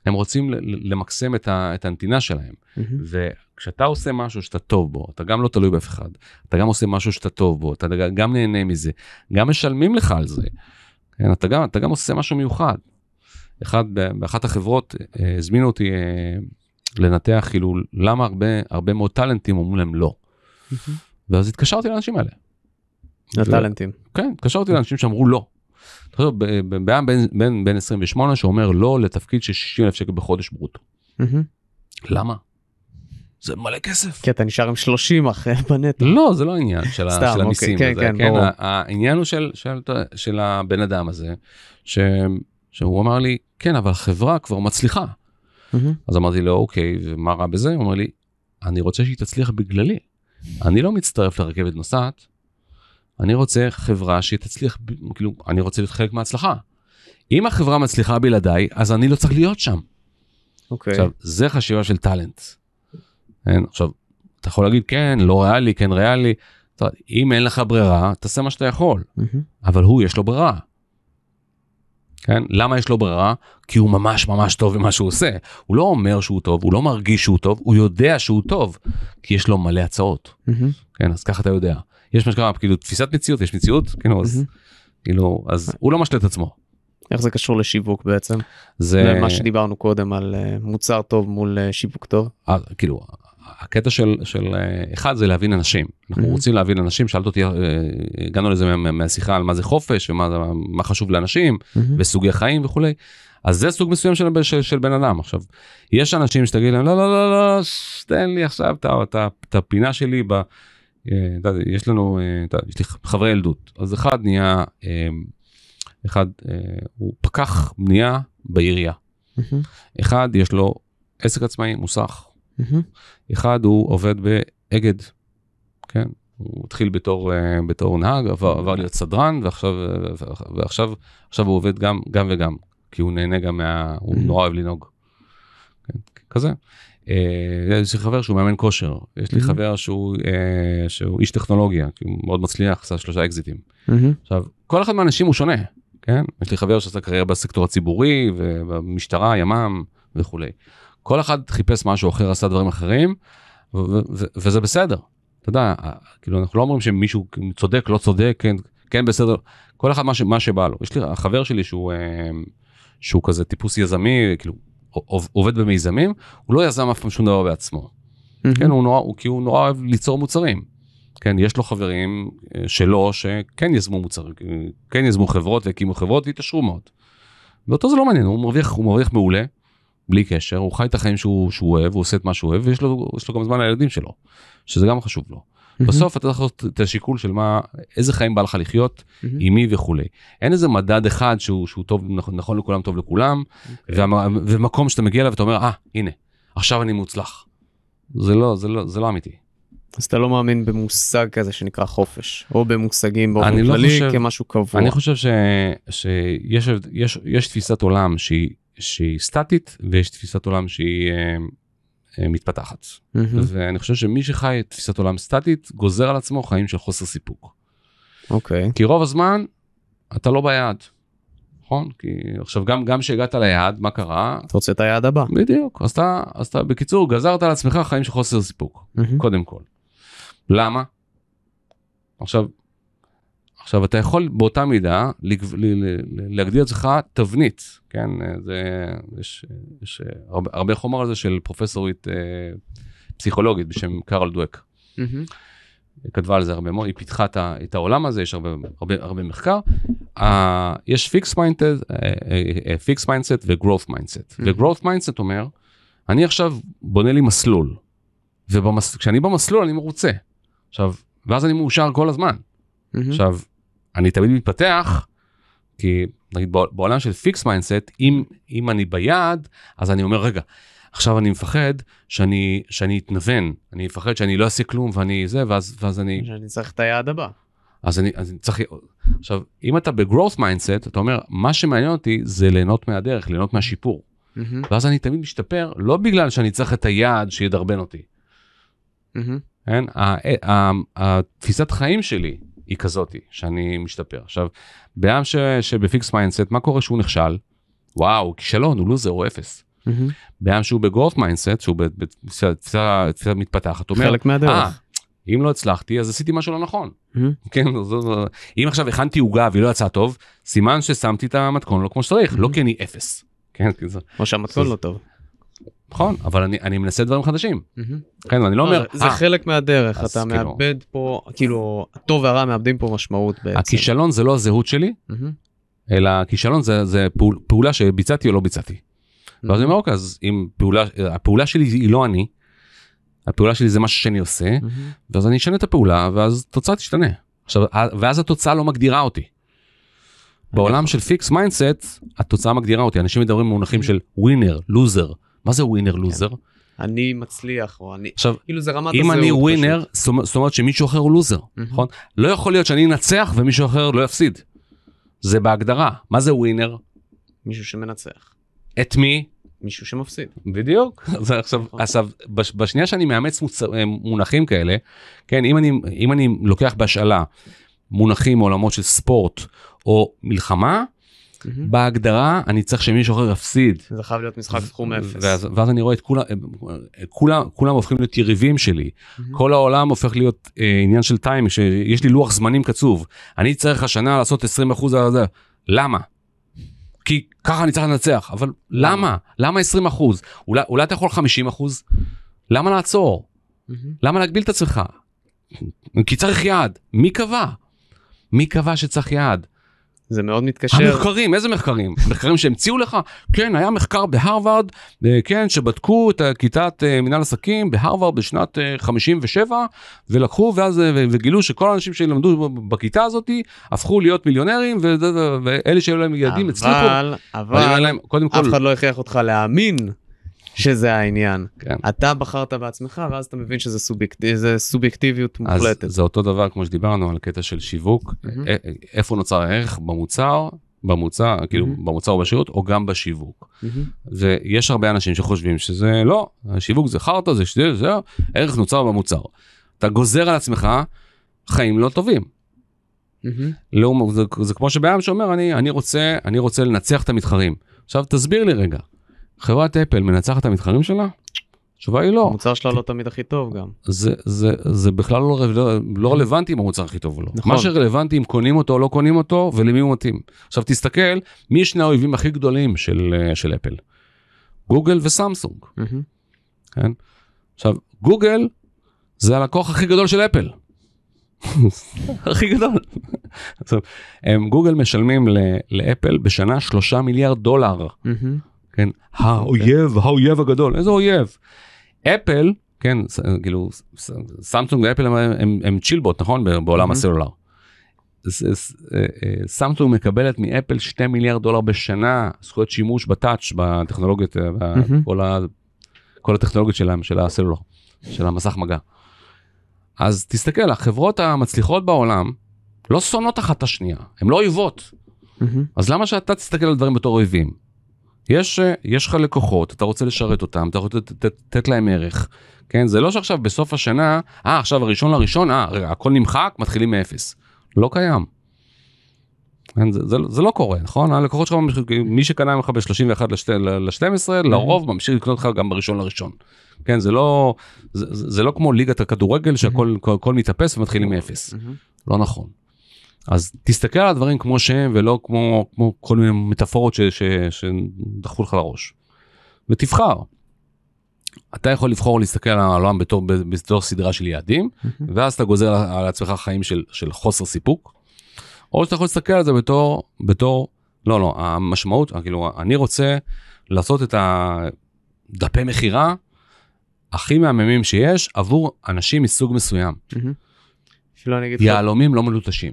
הם רוצים למקסם את, ה, את הנתינה שלהם. מהמם. וכשאתה עושה משהו שאתה טוב בו, אתה גם לא תלוי באף אחד, אתה גם עושה משהו שאתה טוב בו, אתה גם נהנה מזה, גם משלמים לך על זה. כן, אתה, גם, אתה גם עושה משהו מיוחד. אחד, באחת החברות אה, הזמינו אותי אה, לנתח כאילו למה הרבה, הרבה מאוד טאלנטים אומרים להם לא. מהמם. ואז התקשרתי לאנשים האלה. הטאלנטים. כן, התקשרתי לאנשים שאמרו לא. תחשוב, ב- ב- בן, בן, בן, בן 28 שאומר לא לתפקיד של 60 אלף שקל בחודש ברוטו. למה? זה מלא כסף. כי אתה נשאר עם 30 אחרי בנטו. לא, זה לא העניין של, סתם, של אוקיי, המיסים. כן, הזה, כן, ברור. העניין הוא של, של, של הבן אדם הזה, ש, שהוא אמר לי, כן, אבל החברה כבר מצליחה. אז אמרתי לו, אוקיי, ומה רע בזה? הוא אומר לי, אני רוצה שהיא תצליח בגללי. אני לא מצטרף לרכבת נוסעת, אני רוצה חברה שהיא תצליח, ב- כאילו, אני רוצה להיות חלק מההצלחה. אם החברה מצליחה בלעדיי, אז אני לא צריך להיות שם. אוקיי. עכשיו, זה חשיבה של טאלנט. כן? עכשיו, אתה יכול להגיד, כן, לא ריאלי, כן ריאלי. יודע, אם אין לך ברירה, תעשה מה שאתה יכול. מהמם. אבל הוא, יש לו ברירה. כן? למה יש לו ברירה? כי הוא ממש ממש טוב במה שהוא עושה. הוא לא אומר שהוא טוב, הוא לא מרגיש שהוא טוב, הוא יודע שהוא טוב, כי יש לו מלא הצעות. מהמם. כן, אז ככה אתה יודע. יש מה שקרה, כאילו, תפיסת מציאות, יש מציאות, כאילו, אז. כאילו, אז הוא לא משלה את עצמו. איך זה קשור לשיווק בעצם? זה, למה שדיברנו קודם על אה, מוצר טוב מול אה, שיווק טוב. אה, כאילו, הקטע של, של אה, אחד זה להבין אנשים. אנחנו. רוצים להבין אנשים, שאלת אותי, אה, הגענו לזה מה- מהשיחה על מה זה חופש ומה מה חשוב לאנשים. וסוגי חיים וכולי. אז זה סוג מסוים של, של, של בן אדם. עכשיו, יש אנשים שתגיד להם, לא, לא, לא, לא, תן לי עכשיו את הפינה שלי ב... אה, יש לנו, אה, יש לי חברי ילדות. אז אחד נהיה, אה, אחד הוא פקח בנייה בעירייה. אחד יש לו עסק עצמאי, מוסך. אחד הוא עובד באגד, כן? הוא התחיל בתור, בתור נהג, עבר, עבר להיות סדרן, ועכשיו, ועכשיו עכשיו הוא עובד גם, גם וגם, כי הוא נהנה גם מה... הוא. נורא אוהב לנהוג. כן, כזה. אה, יש לי חבר שהוא מאמן כושר, יש לי. חבר שהוא, אה, שהוא איש טכנולוגיה, כי הוא מאוד מצליח, עשה שלושה אקזיטים. עכשיו, כל אחד מהאנשים הוא שונה, כן? יש לי חבר שעשה קריירה בסקטור הציבורי, ובמשטרה, ימ"מ וכולי. כל אחד חיפש משהו אחר, עשה דברים אחרים, וזה בסדר. אתה יודע, כאילו, אנחנו לא אומרים שמישהו צודק, לא צודק, כן, כן בסדר, כל אחד מה, ש- מה שבא לו. יש לי חבר שלי שהוא, אה, שהוא כזה טיפוס יזמי, כאילו, עובד במיזמים, הוא לא יזם אף פעם שום דבר בעצמו. כן, הוא נורא, הוא, כי הוא נורא אוהב ליצור מוצרים. כן, יש לו חברים אה, שלו שכן יזמו מוצרים, אה, כן יזמו חברות והקימו חברות והתעשרו מאוד. ואותו זה לא מעניין, הוא מרוויח, הוא מרוויח מעולה, בלי קשר, הוא חי את החיים שהוא, שהוא אוהב, הוא עושה את מה שהוא אוהב, ויש לו, לו גם זמן לילדים שלו, שזה גם חשוב לו. בסוף אתה צריך לעשות את השיקול של מה, איזה חיים בא לך לחיות. עם מי וכולי. אין איזה מדד אחד שהוא, שהוא טוב, נכון, נכון לכולם, טוב לכולם, אוקיי. והמ- ומקום שאתה מגיע אליו ואתה אומר, אה, הנה, עכשיו אני מוצלח. זה לא, זה לא, זה לא אמיתי. אז אתה לא מאמין במושג כזה שנקרא חופש, או במושגים באופן לא כללי חושב- כמשהו קבוע. אני חושב ש, שיש יש, יש תפיסת עולם שהיא, שהיא סטטית ויש תפיסת עולם שהיא אה, מתפתחת. מהמם. ואני חושב שמי שחי את תפיסת עולם סטטית גוזר על עצמו חיים של חוסר סיפוק. אוקיי. כי רוב הזמן אתה לא ביעד. נכון? כי עכשיו גם גם שהגעת ליעד מה קרה? אתה רוצה את היעד הבא. בדיוק. אז אתה, אז אתה בקיצור גזרת על עצמך חיים של חוסר סיפוק. מהמם. קודם כל. למה? עכשיו, עכשיו אתה יכול באותה מידה להגדיר אצלך תבנית, כן? זה, יש, יש הרבה, הרבה חומר על זה של פרופסורית אה, פסיכולוגית בשם קרול דואק. היא כתבה על זה הרבה מאוד, היא פיתחה את, את העולם הזה, יש הרבה, הרבה, הרבה מחקר. Uh, יש fixed mindset, fixed mindset ו growth mindset. ו growth mindset אומר, אני עכשיו בונה לי מסלול, וכשאני במסלול אני מרוצה. עכשיו, ואז אני מאושר כל הזמן. מהמם. עכשיו, אני תמיד מתפתח, כי נגיד בעול- בעולם של fixed mindset, אם, אם אני ביעד, אז אני אומר, רגע, עכשיו אני מפחד שאני, שאני אתנוון, אני מפחד שאני לא אעשה כלום ואני זה, ואז, ואז אני, שאני צריך את היעד הבא. אז אני, אז אני צריך, עכשיו, אם אתה ב-growth mindset, אתה אומר, מה שמעניין אותי זה ליהנות מהדרך, ליהנות מהשיפור. מהמם. ואז אני תמיד משתפר, לא בגלל שאני צריך את היעד שידרבן אותי. מהמם. כן? התפיסת חיים שלי היא כזאתי, שאני משתפר. עכשיו, בן אדם ש- שב fixed mindset, מה קורה שהוא נכשל? וואו, כישלון, הוא לוזר, הוא אפס. בן אדם שהוא ב growth mindset, שהוא בתפיסה תפיסה- תפיסה מתפתחת, אומר, חלק אה, מהדרך. אם לא הצלחתי, אז עשיתי משהו לא נכון. כן, זו, זו, אם עכשיו הכנתי עוגה והיא לא יצאה טוב, סימן ששמתי את המתכון לא כמו שצריך, לא. כי אני אפס. כן, כי זה, או שהמתכון לא טוב. נכון, אבל אני, אני מנסה דברים חדשים. כן, אני לא אומר, זה "אה, חלק מהדרך, אתה כאילו- מאבד פה, כאילו, הטוב והרע מאבדים פה משמעות בעצם. הכישלון זה לא הזהות שלי. אלא הכישלון זה, זה פעול, פעולה שביצעתי או לא ביצעתי. ואז אני אומר, אוקיי, אז אם פעולה, הפעולה שלי היא לא אני, הפעולה שלי זה משהו שאני עושה. ואז אני אשנה את הפעולה, ואז התוצאה תשתנה. עכשיו, ואז התוצאה לא מגדירה אותי. בעולם של fixed mindset, התוצאה מגדירה אותי. אנשים מדברים במונחים של winner, לוזר. מה זה winner, לוזר? אני מצליח, או אני... עכשיו, כאילו זה רמת אם אני. winner, זאת אומרת שמישהו אחר הוא לוזר. נכון? לא יכול להיות שאני אנצח ומישהו אחר לא יפסיד. זה בהגדרה. מה זה winner? מישהו שמנצח. את מי? מישהו שמפסיד. בדיוק. אז עכשיו, עכשיו בש, בשנייה שאני מאמץ מוצ... מונחים כאלה, כן, אם אני, אם אני לוקח בהשאלה מונחים מעולמות של ספורט או מלחמה. בהגדרה אני צריך שמישהו אחר יפסיד. זה חייב להיות משחק סכום אפס. ואז, ואז אני רואה את כולם, כולם, כולם הופכים להיות יריבים שלי. כל העולם הופך להיות אה, עניין של טיימינג, שיש לי לוח זמנים קצוב. אני צריך השנה לעשות 20% על זה. למה? כי ככה אני צריך לנצח, אבל למה? למה 20%? אולי, אולי אתה יכול 50%? למה לעצור? למה להגביל את עצמך? כי צריך יעד. מי קבע? מי קבע שצריך יעד? זה מאוד מתקשר. המחקרים, איזה מחקרים? מחקרים שהמציאו לך? כן, היה מחקר בהרווארד, אה, כן, שבדקו את כיתת אה, מנהל עסקים בהרווארד בשנת אה, 57, ולקחו ואז אה, וגילו שכל האנשים שלמדו בכיתה הזאת הפכו להיות מיליונרים, ואלה שהיו להם ילדים הצליחו. אבל, אומר אבל, להם, קודם כל, אף אחד לא הכריח אותך להאמין שזה העניין. כן. אתה בחרת בעצמך, ואז אתה מבין שזה סובייקט- זה סובייקטיביות אז מוחלטת. זה אותו דבר כמו שדיברנו על קטע של שיווק, א- איפה נוצר הערך במוצר, במוצר, כאילו מהמם. במוצר או בשירות, או גם בשיווק. מהמם. ויש הרבה אנשים שחושבים שזה לא, השיווק זה חרטא, זה שזה, זה ערך נוצר במוצר. אתה גוזר על עצמך חיים לא טובים. מהמם. לעומת, זה, זה כמו שבן שאומר, אני, אני, רוצה, אני רוצה לנצח את המתחרים. עכשיו תסביר לי רגע, חברת אפל מנצחת את המתחרים שלה? התשובה היא לא. המוצר שלה לא תמיד הכי טוב גם. זה, זה, זה בכלל לא, רל- לא רלוונטי אם המוצר הכי טוב או לא. נכון. מה שרלוונטי אם קונים אותו או לא קונים אותו ולמי הוא מתאים. עכשיו תסתכל, מי שני האויבים הכי גדולים של, אה, של אפל? גוגל וסמסונג. מהמם. כן? עכשיו, גוגל זה הלקוח הכי גדול של אפל. הכי גדול. עכשיו, הם, גוגל משלמים ל- לאפל בשנה שלושה מיליארד דולר. כן, האויב, האויב הגדול, איזה אויב? אפל, כן, כאילו, סמסונג ואפל הם, הם, הם צ'ילבוט, נכון? בעולם Mhm. הסלולר. אה, אה, סמסונג מקבלת מאפל 2 מיליארד דולר בשנה זכויות שימוש ב touch בטכנולוגיות, אה, Mhm. כל, ה, כל הטכנולוגיות שלהם, של הסלולר, של המסך מגע. אז תסתכל, החברות המצליחות בעולם לא שונאות אחת את השנייה, הן לא אויבות. מהמם. אז למה שאתה תסתכל על דברים בתור אויבים? יש, אה, יש לך לקוחות, אתה רוצה לשרת אותם, אתה רוצה לתת- להם ערך. כן, זה לא שעכשיו בסוף השנה, אה, עכשיו הראשון לראשון, אה, רגע, הכל נמחק, מתחילים מאפס. לא קיים. כן, זה, זה, זה לא קורה, נכון? הלקוחות שלך, מי שקנה ממך ב-31 ל-12, לרוב ממשיך לקנות לך גם בראשון לראשון. כן, זה לא, זה, זה לא כמו ליגת הכדורגל שהכל הכל, הכל מתאפס ומתחילים מאפס. לא נכון. אז תסתכל על הדברים כמו שהם ולא כמו, כמו כל מיני מטאפורות ש, ש, שדחפו לך לראש. ותבחר. אתה יכול לבחור להסתכל על העולם בתור, בתור סדרה של יעדים, מהמם. ואז אתה גוזר על עצמך חיים של, של חוסר סיפוק, או שאתה יכול להסתכל על זה בתור, בתור, לא, לא, המשמעות, כאילו, אני רוצה לעשות את הדפי מכירה הכי מהממים שיש עבור אנשים מסוג מסוים. לך, יהלומים לא מלוטשים,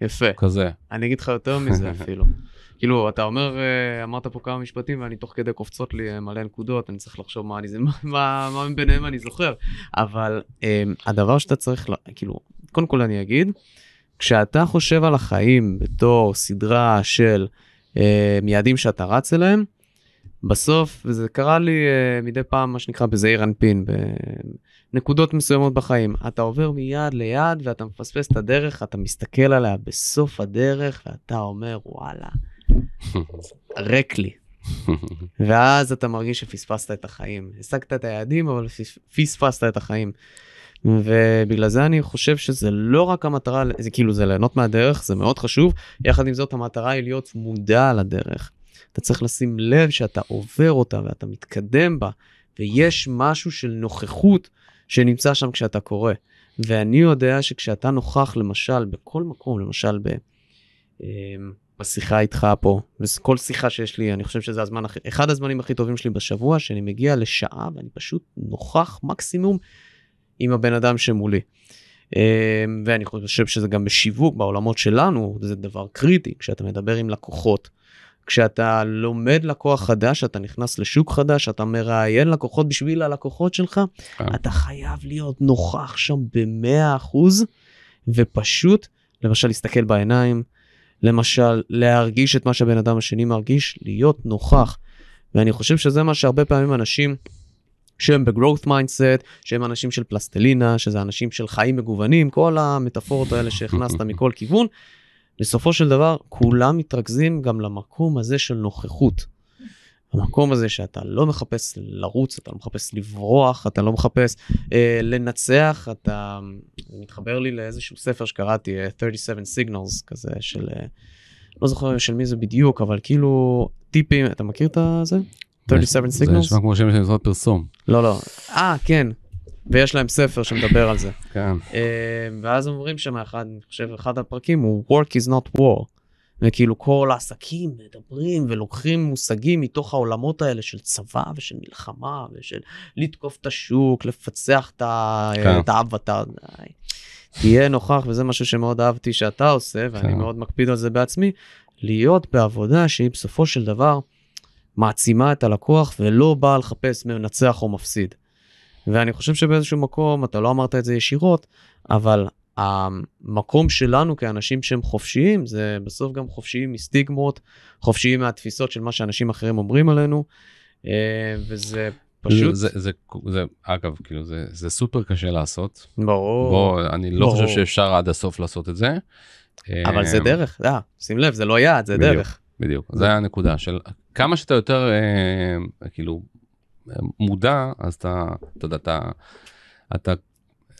יפה, כזה. אני אגיד לך יותר מזה אפילו. כאילו, אתה אומר, אה, אמרת פה כמה משפטים ואני תוך כדי קופצות לי אה, מלא נקודות, אני צריך לחשוב מה אני, זה- מה, מה ביניהם אני זוכר. אבל אה, הדבר שאתה צריך, לה- כאילו, קודם כל אני אגיד, כשאתה חושב על החיים בתור סדרה של אה, יעדים שאתה רץ אליהם, בסוף, וזה קרה לי אה, מדי פעם, מה שנקרא בזעיר אנפין, בנקודות מסוימות בחיים, אתה עובר מיד ליד ואתה מפספס את הדרך, אתה מסתכל עליה בסוף הדרך ואתה אומר, וואלה, ריק לי. ואז אתה מרגיש שפספסת את החיים. השגת את היעדים, אבל פס- פספסת את החיים. ובגלל זה אני חושב שזה לא רק המטרה, זה כאילו זה ליהנות מהדרך, זה מאוד חשוב, יחד עם זאת המטרה היא להיות מודע לדרך. אתה צריך לשים לב שאתה עובר אותה ואתה מתקדם בה, ויש משהו של נוכחות שנמצא שם כשאתה קורא. ואני יודע שכשאתה נוכח למשל בכל מקום, למשל ב... אמ, בשיחה איתך פה, וכל שיחה שיש לי, אני חושב שזה הזמן, אחד הזמנים הכי טובים שלי בשבוע, שאני מגיע לשעה ואני פשוט נוכח מקסימום עם הבן אדם שמולי. אמ, ואני חושב שזה גם בשיווק, בעולמות שלנו, זה דבר קריטי, כשאתה מדבר עם לקוחות. כשאתה לומד לקוח חדש, אתה נכנס לשוק חדש, אתה מראיין לקוחות בשביל הלקוחות שלך, כן. אתה חייב להיות נוכח שם ב-100% ופשוט, למשל, להסתכל בעיניים, למשל, להרגיש את מה שהבן אדם השני מרגיש, להיות נוכח. ואני חושב שזה מה שהרבה פעמים אנשים שהם ב-growth mindset, שהם אנשים של פלסטלינה, שזה אנשים של חיים מגוונים, כל המטאפורות האלה שהכנסת מכל כיוון, בסופו של דבר כולם מתרכזים גם למקום הזה של נוכחות. המקום הזה שאתה לא מחפש לרוץ, אתה לא מחפש לברוח, אתה לא מחפש אה, לנצח, אתה זה מתחבר לי לאיזשהו ספר שקראתי, אה, 37 signals כזה של, אה, לא זוכר של מי זה בדיוק, אבל כאילו טיפים, אתה מכיר את זה? 37 זה signals? נשמע כמו שם של משרד פרסום. לא, לא. אה, כן. ויש להם ספר שמדבר על זה. כן. אה, ואז אומרים שם אחד, אני חושב, אחד הפרקים הוא work is not war. וכאילו כל העסקים מדברים ולוקחים מושגים מתוך העולמות האלה של צבא ושל מלחמה ושל לתקוף את השוק, לפצח את כן. האבטר. די. תהיה נוכח, וזה משהו שמאוד אהבתי שאתה עושה, ואני כן. מאוד מקפיד על זה בעצמי, להיות בעבודה שהיא בסופו של דבר מעצימה את הלקוח ולא באה לחפש מנצח או מפסיד. ואני חושב שבאיזשהו מקום, אתה לא אמרת את זה ישירות, אבל המקום שלנו כאנשים שהם חופשיים, זה בסוף גם חופשיים מסטיגמות, חופשיים מהתפיסות של מה שאנשים אחרים אומרים עלינו, אה, וזה פשוט, זה, זה, זה, זה, אגב, כאילו, זה, זה סופר קשה לעשות. ברור, בוא, אני לא ברור. חושב שאפשר עד הסוף לעשות את זה. אבל זה אה, דרך, אה, שים לב, זה לא יעד, זה בדיוק. דרך. בדיוק, זה הנקודה של כמה שאתה יותר אה, כאילו מודע, אז אתה, אתה יודע, אתה, אתה,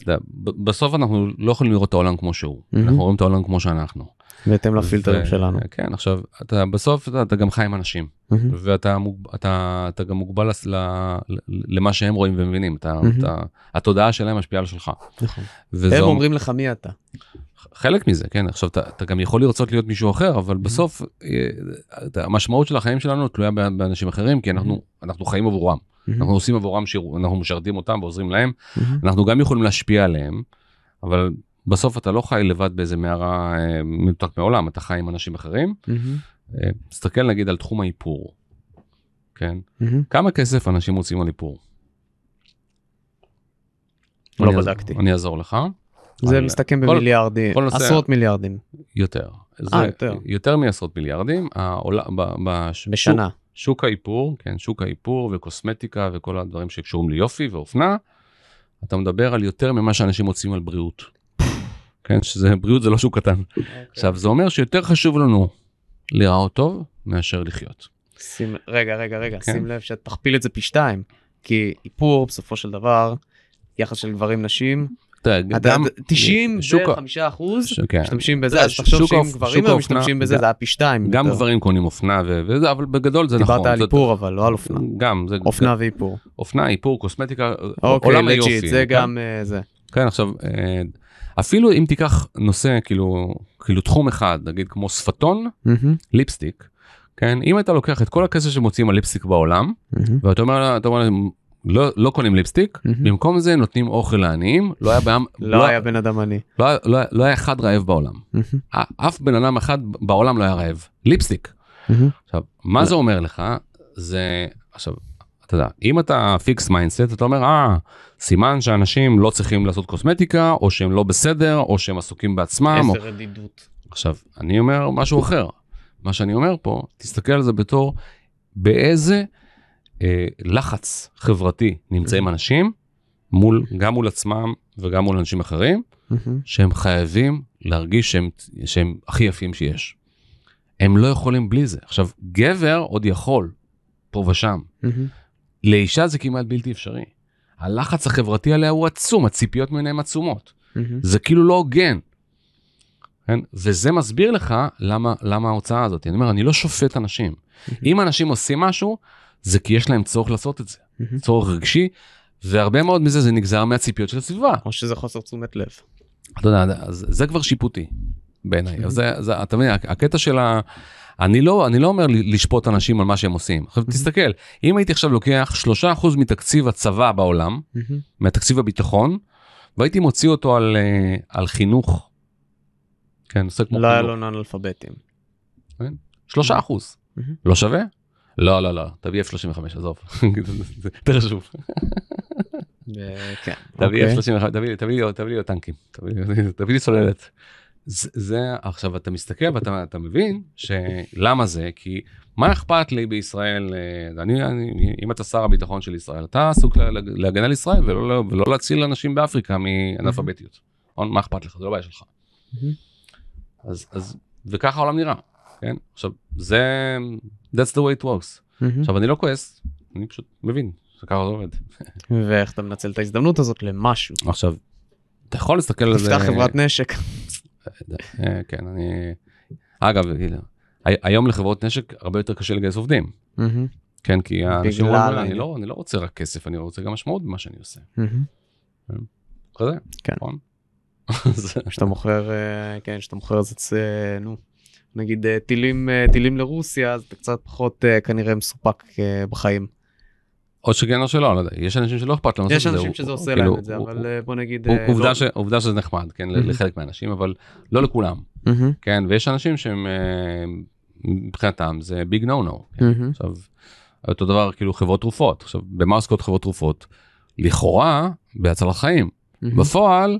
אתה בסוף אנחנו לא יכולים לראות את העולם כמו שהוא, מהמם. אנחנו רואים את העולם כמו שאנחנו. בהתאם לפילטרים ו- שלנו. כן, עכשיו, אתה בסוף אתה, אתה גם חי עם אנשים, מהמם. ואתה אתה, אתה גם מוגבל ל- ל- למה שהם רואים ומבינים, אתה, מהמם. אתה, התודעה שלהם משפיעה על שלך. נכון. וזה הם אומר- אומרים לך מי אתה. חלק מזה, כן, עכשיו אתה, אתה גם יכול לרצות להיות מישהו אחר, אבל בסוף אה, המשמעות של החיים שלנו תלויה באנשים אחרים, כי אנחנו, אנחנו חיים עבורם, אנחנו עושים עבורם שירות, אנחנו משרתים אותם ועוזרים להם, מהמם. אנחנו גם יכולים להשפיע עליהם, אבל בסוף אתה לא חי לבד באיזה מערה אה, מנותק מעולם, אתה חי עם אנשים אחרים. מהמם. אה, תסתכל נגיד על תחום האיפור, כן? מהמם. כמה כסף אנשים מוצאים על איפור? לא אני בדקתי. אני אעזור לך. זה אבל מסתכם במיליארדים, כל נושא- עשרות מיליארדים יותר. זה יותר. יותר מעשרות מיליארדים. העולה- ב- בש- בשנה. שוק האיפור, כן, שוק האיפור וקוסמטיקה וכל הדברים שקשורים ליופי ואופנה, אתה מדבר על יותר ממה שאנשים מוצאים על בריאות. כן, שזה, בריאות זה לא שוק קטן. עכשיו, זה אומר שיותר חשוב לנו להיראות טוב מאשר לחיות. שים, רגע, רגע, רגע, כן. שים לב שתכפיל את זה פי שתיים. כי איפור, בסופו של דבר, יחס של גברים נשים, גם 95 שוק ה- אחוז כן. משתמשים בזה, זה אז תחשוב שאם גברים משתמשים בזה, זה היה פי שתיים. גם. גברים קונים אופנה וזה, אבל בגדול זה נכון. דיברת על איפור אבל, לא על אופנה. גם, זה אופנה ואיפור. אופנה, איפור, קוסמטיקה, אוקיי, עולם היופי. זה כן? גם אה, זה. כן, עכשיו, אה, אפילו אם תיקח נושא, כאילו, כאילו תחום אחד, נגיד כמו שפתון, ליפסטיק, כן, אם אתה לוקח את כל הכסף שמוציאים על ליפסטיק בעולם, ואתה אומר, אתה אומר לא, לא קונים ליפסטיק, מהמם. במקום זה נותנים אוכל לעניים, לא היה, בעם, לא היה בן אדם עני. לא, לא, היה- לא היה אחד רעב בעולם. א- אף בן אדם אחד בעולם לא היה רעב. ליפסטיק. מהמם, עכשיו, מה זה אומר לך? זה, עכשיו, אתה יודע, אם אתה fixed mindset, אתה אומר, אה, סימן שאנשים לא צריכים לעשות קוסמטיקה, או שהם לא בסדר, או שהם עסוקים בעצמם. או... איזה רדידות. עכשיו, אני אומר משהו אחר. מה שאני אומר פה, תסתכל על זה בתור באיזה לחץ חברתי נמצאים אנשים, מול, גם מול עצמם וגם מול אנשים אחרים, מהמם, שהם חייבים להרגיש שהם, שהם הכי יפים שיש. הם לא יכולים בלי זה. עכשיו, גבר עוד יכול, פה ושם. מהמם. לאישה זה כמעט בלתי אפשרי. הלחץ החברתי עליה הוא עצום, הציפיות ממנה הן עצומות. זה כאילו לא הוגן. כן? וזה מסביר לך למה, למה ההוצאה הזאת. אני אומר, אני לא שופט אנשים. אם אנשים עושים משהו, זה כי יש להם צורך לעשות את זה. מהמם. צורך רגשי, והרבה מאוד מזה זה נגזר מהציפיות של הסביבה. או שזה חוסר תשומת לב. אתה יודע, אז זה כבר שיפוטי בעיניי. אז זה, זה, אתה מבין, הקטע של ה... אני לא, אני לא אומר לשפוט אנשים על מה שהם עושים. עכשיו תסתכל, אם הייתי עכשיו לוקח 3% מתקציב הצבא בעולם, מהמם. מתקציב הביטחון, והייתי מוציא אותו על, אה, על חינוך, כן, נושא כמו לא היה חינוך, לו נאנלפביתים. 3%. מהמם. לא שווה? לא, לא, לא, תביא F35, עזוב, זה יותר חשוב. כן. תביא אוקיי. F35, תביא לי- טנקים, תביא לי- סוללת. זה, עכשיו אתה מסתכל ואתה אתה מבין שלמה זה כי מה אכפת לי בישראל אה, אני, אני אם אתה שר הביטחון של ישראל אתה עסוק לה- להגן על ישראל ולא, ולא להציל אנשים באפריקה מאנאלפביתיות. מה אכפת לך זה לא בעיה שלך. אז, אז וככה העולם נראה. כן עכשיו זה that's the way it works. מהמם. עכשיו אני לא כועס אני פשוט מבין שככה זה עובד. ואיך אתה מנצל את ההזדמנות הזאת למשהו. עכשיו אתה יכול להסתכל על זה. תפתח חברת נשק. אה, כן, אני... אגב, הי- היום לחברות נשק הרבה יותר קשה לגייס עובדים. כן, כי האנשים אומרים, אני. לא, אני לא רוצה רק כסף, אני רוצה גם משמעות במה שאני עושה. כזה. כן. נכון? זה- כשאתה מוכר, אה, כן, כשאתה מוכר את, אה, נו, נגיד אה, טילים, אה, טילים לרוסיה, אז אתה קצת פחות אה, כנראה מסופק בחיים. או שכן או שלא, לא יודע, יש אנשים שלא אכפת להם. יש לעשות את זה, אנשים הוא- שזה הוא- עושה כאילו, להם את זה, הוא- אבל אה, בוא נגיד... הוא- עובדה לא- ש- עובדה שזה נחמד, כן, מהמם. לחלק מהאנשים, אבל לא לכולם, מהמם, כן, ויש אנשים שהם מבחינתם זה ביג נו נו. מהמם, עכשיו, אותו דבר כאילו חברות תרופות, עכשיו, במה עוסקות חברות תרופות? לכאורה, בהצלת חיים. מהמם. בפועל,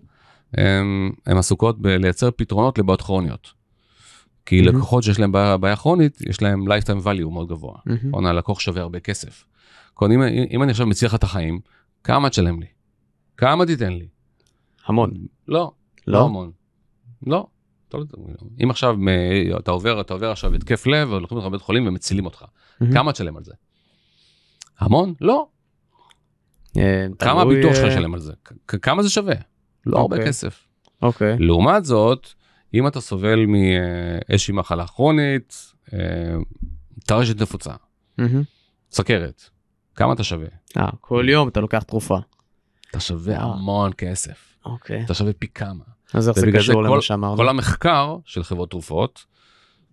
הם עסוקות בלייצר פתרונות לבעיות כרוניות. כי מהמם. לקוחות שיש להם בעיה, בעיה כרונית, יש להם lifetime value מאוד גבוה. מהמם. נכון, הלקוח שווה הרבה כסף. כל, אם, אם אני עכשיו מציע לך את החיים, כמה תשלם לי? כמה תיתן לי? המון. לא, לא לא? המון. לא. לא- אם עכשיו מ- אתה עובר, אתה עובר עכשיו התקף לב, ולוקחים אותך לבית חולים ומצילים אותך, מהמם. כמה תשלם על זה? המון? לא. אה, כמה הביטוח שלך אה, ישלם על זה? כמה זה שווה? לא הרבה אוקיי. כסף. אוקיי. לעומת זאת, אם אתה סובל מאיזושהי מחלה כרונית, אה, טרשת נפוצה, מהמם. סכרת, כמה אתה שווה? אה, כל יום אתה לוקח תרופה. אתה שווה אה. המון כסף, אוקיי. אתה שווה פי כמה. אז איך זה קשור למה שאמרנו? כל המחקר של חברות תרופות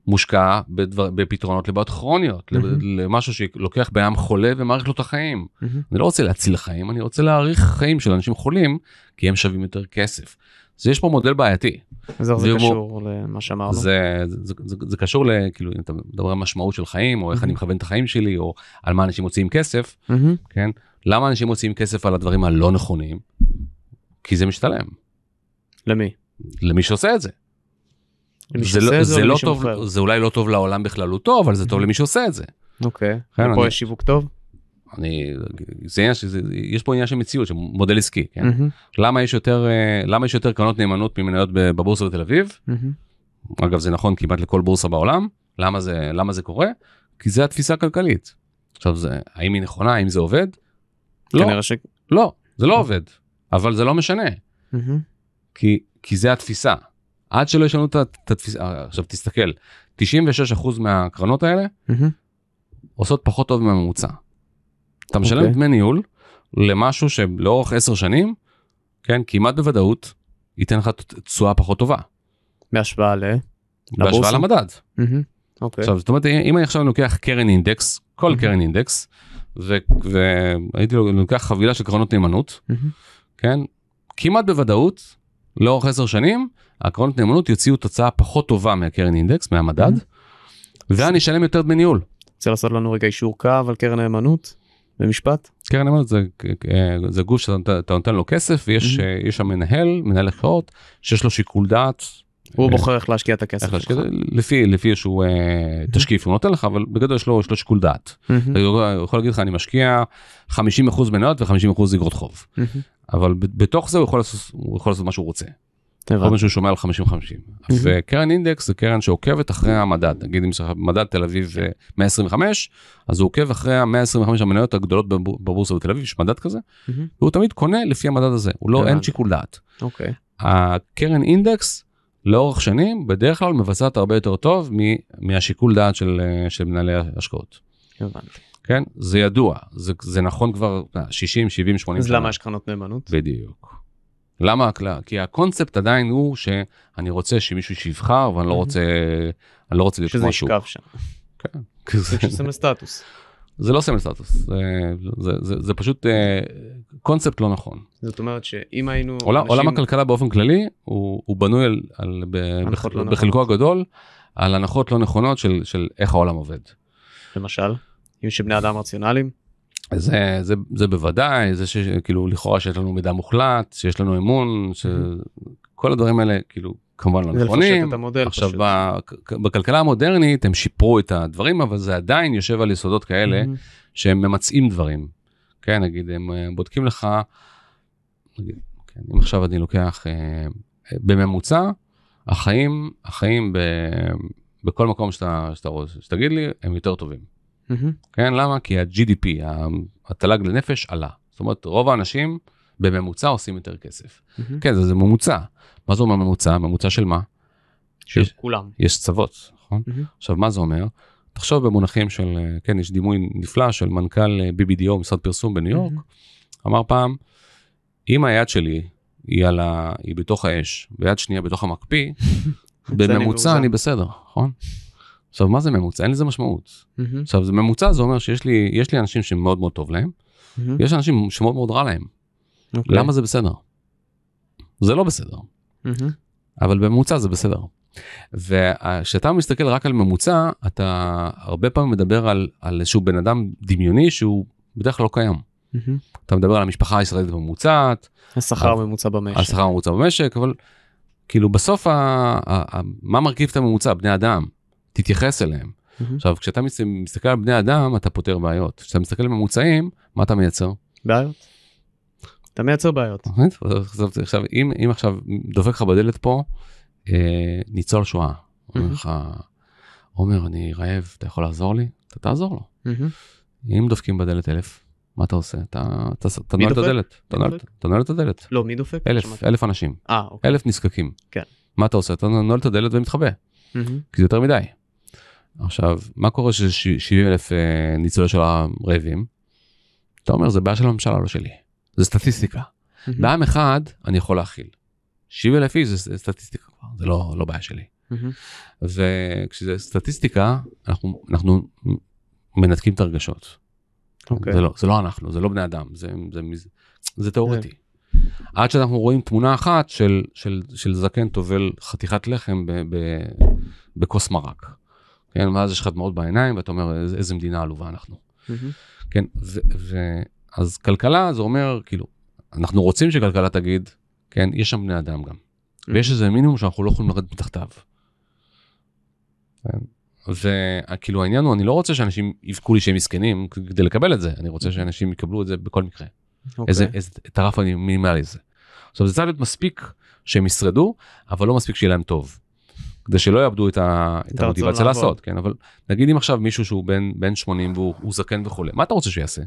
מושקע בדבר, בפתרונות לבעיות כרוניות. למשהו שלוקח אדם חולה ומאריך לו את החיים. אני לא רוצה להציל חיים, אני רוצה להאריך חיים של אנשים חולים, כי הם שווים יותר כסף. אז יש פה מודל בעייתי. אז איך זה זה קשור למה שאמרנו? זה, זה, זה, זה קשור לכאילו אם אתה מדבר על משמעות של חיים או איך. אני מכוון את החיים שלי או על מה אנשים מוציאים כסף מהמם. כן למה אנשים מוציאים כסף על הדברים הלא נכונים כי זה משתלם למי? למי שעושה את זה. זה, לא, זה זה, לא טוב? זה אולי לא טוב לעולם בכללותו אבל זה טוב מהמם. למי שעושה את זה. אוקיי. כן, ופה אני- יש שיווק טוב? אני, זה עניין שזה, יש פה עניין של מציאות של מודל עסקי כן? מהמם. למה יש יותר אה, למה יש יותר קרנות נאמנות ממניות בבורסה בתל אביב מהמם. אגב זה נכון כמעט לכל בורסה בעולם למה זה למה זה קורה כי זה התפיסה הכלכלית. עכשיו זה האם היא נכונה האם זה עובד. לא כנראה ש... לא זה לא עובד אבל זה לא משנה מהמם. כי כי זה התפיסה. עד שלא ישנו את התפיסה אה, עכשיו תסתכל 96% מהקרנות האלה מהמם. עושות פחות טוב מהממוצע. אתה משלם אוקיי. דמי ניהול למשהו שלאורך 10 שנים כן כמעט בוודאות ייתן לך תשואה פחות טובה. בהשוואה ל... בהשוואה? למדד. מהמם. אוקיי. עכשיו זאת אומרת אם אני עכשיו לוקח קרן אינדקס כל Mhm. קרן אינדקס ו- והייתי לוקח חבילה של קרנות נאמנות מהמם. כן כמעט בוודאות לאורך 10 שנים הקרנות נאמנות יוציאו תוצאה פחות טובה מהקרן אינדקס מהמדד Mhm. ואני אשלם יותר דמי ניהול. רוצה לעשות לנו רגע אישור קו על קרן נאמנות? במשפט? קרן נאמנות זה, זה גוף שאתה אתה נותן לו כסף ויש יש שם מנהל מנהל השקעות שיש לו שיקול דעת. הוא אה, בוחר איך להשקיע את הכסף שלך. לפי לפי איזשהו אה, תשקיף הוא נותן לך אבל בגדול יש לו, יש לו שיקול דעת. מהמם. הוא יכול להגיד לך אני משקיע 50% מניות ו50% אגרות חוב מהמם. אבל בתוך זה הוא יכול לעשות, הוא יכול לעשות מה שהוא רוצה. כל שהוא שומע על 50-50. וקרן אינדקס זה קרן שעוקבת אחרי המדד נגיד אם לך מדד תל אביב אה, 125 אז הוא עוקב אחרי ה-125 המניות הגדולות בבור- בבורסה בתל אביב יש מדד כזה. והוא תמיד קונה לפי המדד הזה הוא לא אין. שיקול דעת. אוקיי. הקרן אינדקס לאורך שנים בדרך כלל מבצעת הרבה יותר טוב מהשיקול דעת של, אה, של מנהלי השקעות. הבנתי. כן זה ידוע זה, זה נכון כבר אה, 60 70 80 אז שנה. למה יש קרנות נאמנות? בדיוק. למה? הכלל? כי הקונספט עדיין הוא שאני רוצה שמישהו שיבחר ואני לא. רוצה, אני לא רוצה להיות שזה כמו השוק. ישכב שם. כן. זה סמל סטטוס. זה לא סמל סטטוס, זה, זה, זה, זה פשוט אה, קונספט לא נכון. זאת אומרת שאם היינו... עולם, אנשים- עולם הכלכלה באופן כללי הוא, הוא בנוי על, על, ב, הנחות לא בחלקו הגדול על הנחות לא נכונות של, של איך העולם עובד. למשל, אם שבני אדם רציונליים, זה, זה, זה בוודאי, זה שכאילו לכאורה שיש לנו מידע מוחלט, שיש לנו אמון, שכל הדברים האלה כאילו כמובן לא נכונים. עכשיו פשוט. ב- בכלכלה המודרנית הם שיפרו את הדברים אבל זה עדיין יושב על יסודות כאלה מהמם. שהם ממצאים דברים. כן נגיד הם אה, בודקים לך, נגיד, כן, אם עכשיו אני לוקח אה, בממוצע החיים החיים ב, בכל מקום שאתה, שאתה רוצה שתגיד לי הם יותר טובים. כן למה כי ה-GDP התל"ג לנפש עלה. זאת אומרת רוב האנשים בממוצע עושים יותר כסף. כן זה, זה ממוצע. מה זה אומר ממוצע? ממוצע של מה? של יש- כולם. יש צוות, נכון? עכשיו מה זה אומר? תחשוב במונחים של, אה, כן, יש דימוי נפלא של מנכ"ל אה, BBDO, משרד פרסום בניו יורק. אמר פעם, אם היד שלי היא, על ה... היא בתוך האש ויד שנייה בתוך המקפיא, בממוצע מאוזן. אני בסדר, נכון? עכשיו, מה זה ממוצע? אין לזה משמעות. מהמם, עכשיו, זה ממוצע, זה אומר שיש לי, יש לי אנשים שמאוד מאוד טוב להם, מהמם. ויש אנשים שמאוד מאוד רע להם. אוקיי. למה זה בסדר? זה לא בסדר, מהמם, אבל בממוצע זה בסדר. וכשאתה מסתכל רק על ממוצע, אתה הרבה פעמים מדבר על, על איזשהו בן אדם דמיוני שהוא בדרך כלל לא קיים. מהמם. אתה מדבר על המשפחה הישראלית הממוצעת, השכר הממוצע במשק. השכר הממוצע במשק, אבל כאילו בסוף, ה, ה, ה, מה מרכיב את הממוצע? בני אדם. תתייחס אליהם. מהמם. עכשיו, כשאתה מס- מסתכל על בני אדם, אתה פותר בעיות. כשאתה מסתכל על ממוצעים, מה אתה מייצר? בעיות. אתה מייצר בעיות. עכשיו, עכשיו, אם, אם עכשיו דופק לך בדלת פה, אה, ניצול שואה, אומר. לך, עומר, אני רעב, אתה יכול לעזור לי? אתה תעזור לו. מהמם. אם דופקים בדלת אלף, מה אתה עושה? אתה, נועל את? הדלת. אתה נועל- את הדלת. לא, מי דופק? אלף. אלף אנשים, אה, אוקיי. אלף נזקקים. כן. מה אתה עושה? אתה נועל את הדלת ומתחבא, מהמם. כי זה יותר מדי. עכשיו, מה קורה ש-70 אלף אה, ניצולי שואה רעבים? אתה אומר, זה בעיה של הממשלה, לא שלי. זה סטטיסטיקה. מהמם. בעם אחד אני יכול להכיל. 70 אלף איש זה סטטיסטיקה כבר, זה לא, לא בעיה שלי. מהמם. וכשזה סטטיסטיקה, אנחנו, אנחנו מנתקים את הרגשות. אוקיי. זה, לא, זה לא אנחנו, זה לא בני אדם, זה, זה, זה, זה תיאורטי. עד שאנחנו רואים תמונה אחת של, של, של זקן טובל חתיכת לחם ב, ב, בכוס מרק. כן, ואז יש לך דמעות בעיניים ואתה אומר איזה, מדינה עלובה אנחנו. כן, ו, ו, אז כלכלה זה אומר כאילו, אנחנו רוצים שכלכלה תגיד, כן, יש שם בני אדם גם. ויש איזה מינימום שאנחנו לא יכולים לרדת מתחתיו. כן? וכאילו העניין הוא, אני לא רוצה שאנשים יבכו לי שהם מסכנים כדי לקבל את זה, אני רוצה שאנשים יקבלו את זה בכל מקרה. אוקיי. איזה, איזה, את הרף המינימלי הזה. עכשיו זה צריך להיות מספיק שהם ישרדו, אבל לא מספיק שיהיה להם טוב. כדי שלא יאבדו את, ה, את המוטיבציה. לעשות, כן, אבל נגיד אם עכשיו מישהו שהוא בן, בן 80 והוא הוא זקן וכולי, מה אתה רוצה שיעשה?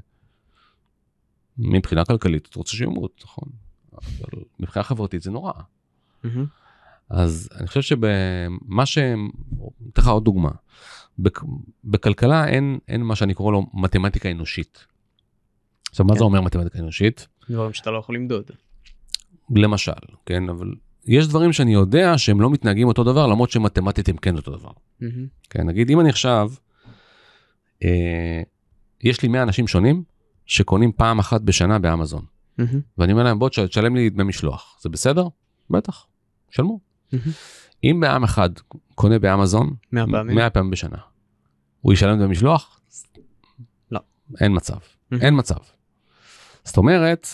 מבחינה כלכלית אתה רוצה שימות, נכון? אבל מבחינה חברתית זה נורא. אז אני חושב שבמה ש... אתן לך עוד דוגמה. בכ... בכלכלה אין, אין מה שאני קורא לו מתמטיקה אנושית. עכשיו, מה כן. זה אומר מתמטיקה אנושית? דברים שאתה לא יכול למדוד. למשל, כן, אבל יש דברים שאני יודע שהם לא מתנהגים אותו דבר, למרות שמתמטית הם כן אותו דבר. מהמם. כן, נגיד אם אני עכשיו, אה, יש לי 100 אנשים שונים שקונים פעם אחת בשנה באמזון, מהמם. ואני אומר להם בוא תש- תשלם לי דמי משלוח, זה בסדר? בטח, שלמו. מהמם. אם בעם אחד קונה באמזון, מאה פעמים? 100 פעמים בשנה, הוא ישלם דמי משלוח? לא. אין מצב, מהמם. אין מצב. זאת אומרת,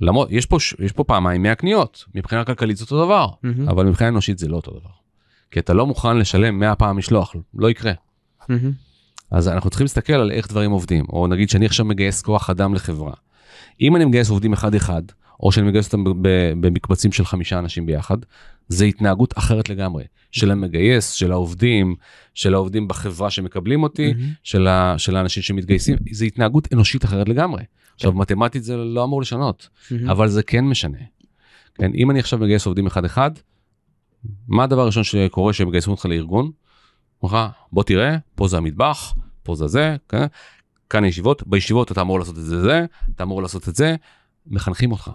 למרות, יש פה, יש פה פעמיים 100 קניות, מבחינה כלכלית זה אותו דבר, מהמם. אבל מבחינה אנושית זה לא אותו דבר. כי אתה לא מוכן לשלם 100 פעם משלוח, לא יקרה. מהמם. אז אנחנו צריכים להסתכל על איך דברים עובדים, או נגיד שאני עכשיו מגייס כוח אדם לחברה. אם אני מגייס עובדים אחד אחד, או שאני מגייס אותם במקבצים של חמישה אנשים ביחד, זה התנהגות אחרת לגמרי. של המגייס, של העובדים, של העובדים בחברה שמקבלים אותי, מהמם. של, ה, של האנשים שמתגייסים, זה התנהגות אנושית אחרת לגמרי. עכשיו, מתמטית זה לא אמור לשנות. אבל זה כן משנה. כן, אם אני עכשיו מגייס עובדים אחד אחד, מה הדבר הראשון שקורה שמגייסים אותך לארגון? אומר לך, בוא תראה, פה זה המטבח, פה זה זה, כן? כאן הישיבות, בישיבות אתה אמור לעשות את זה זה, אתה אמור לעשות את זה, מחנכים אותך.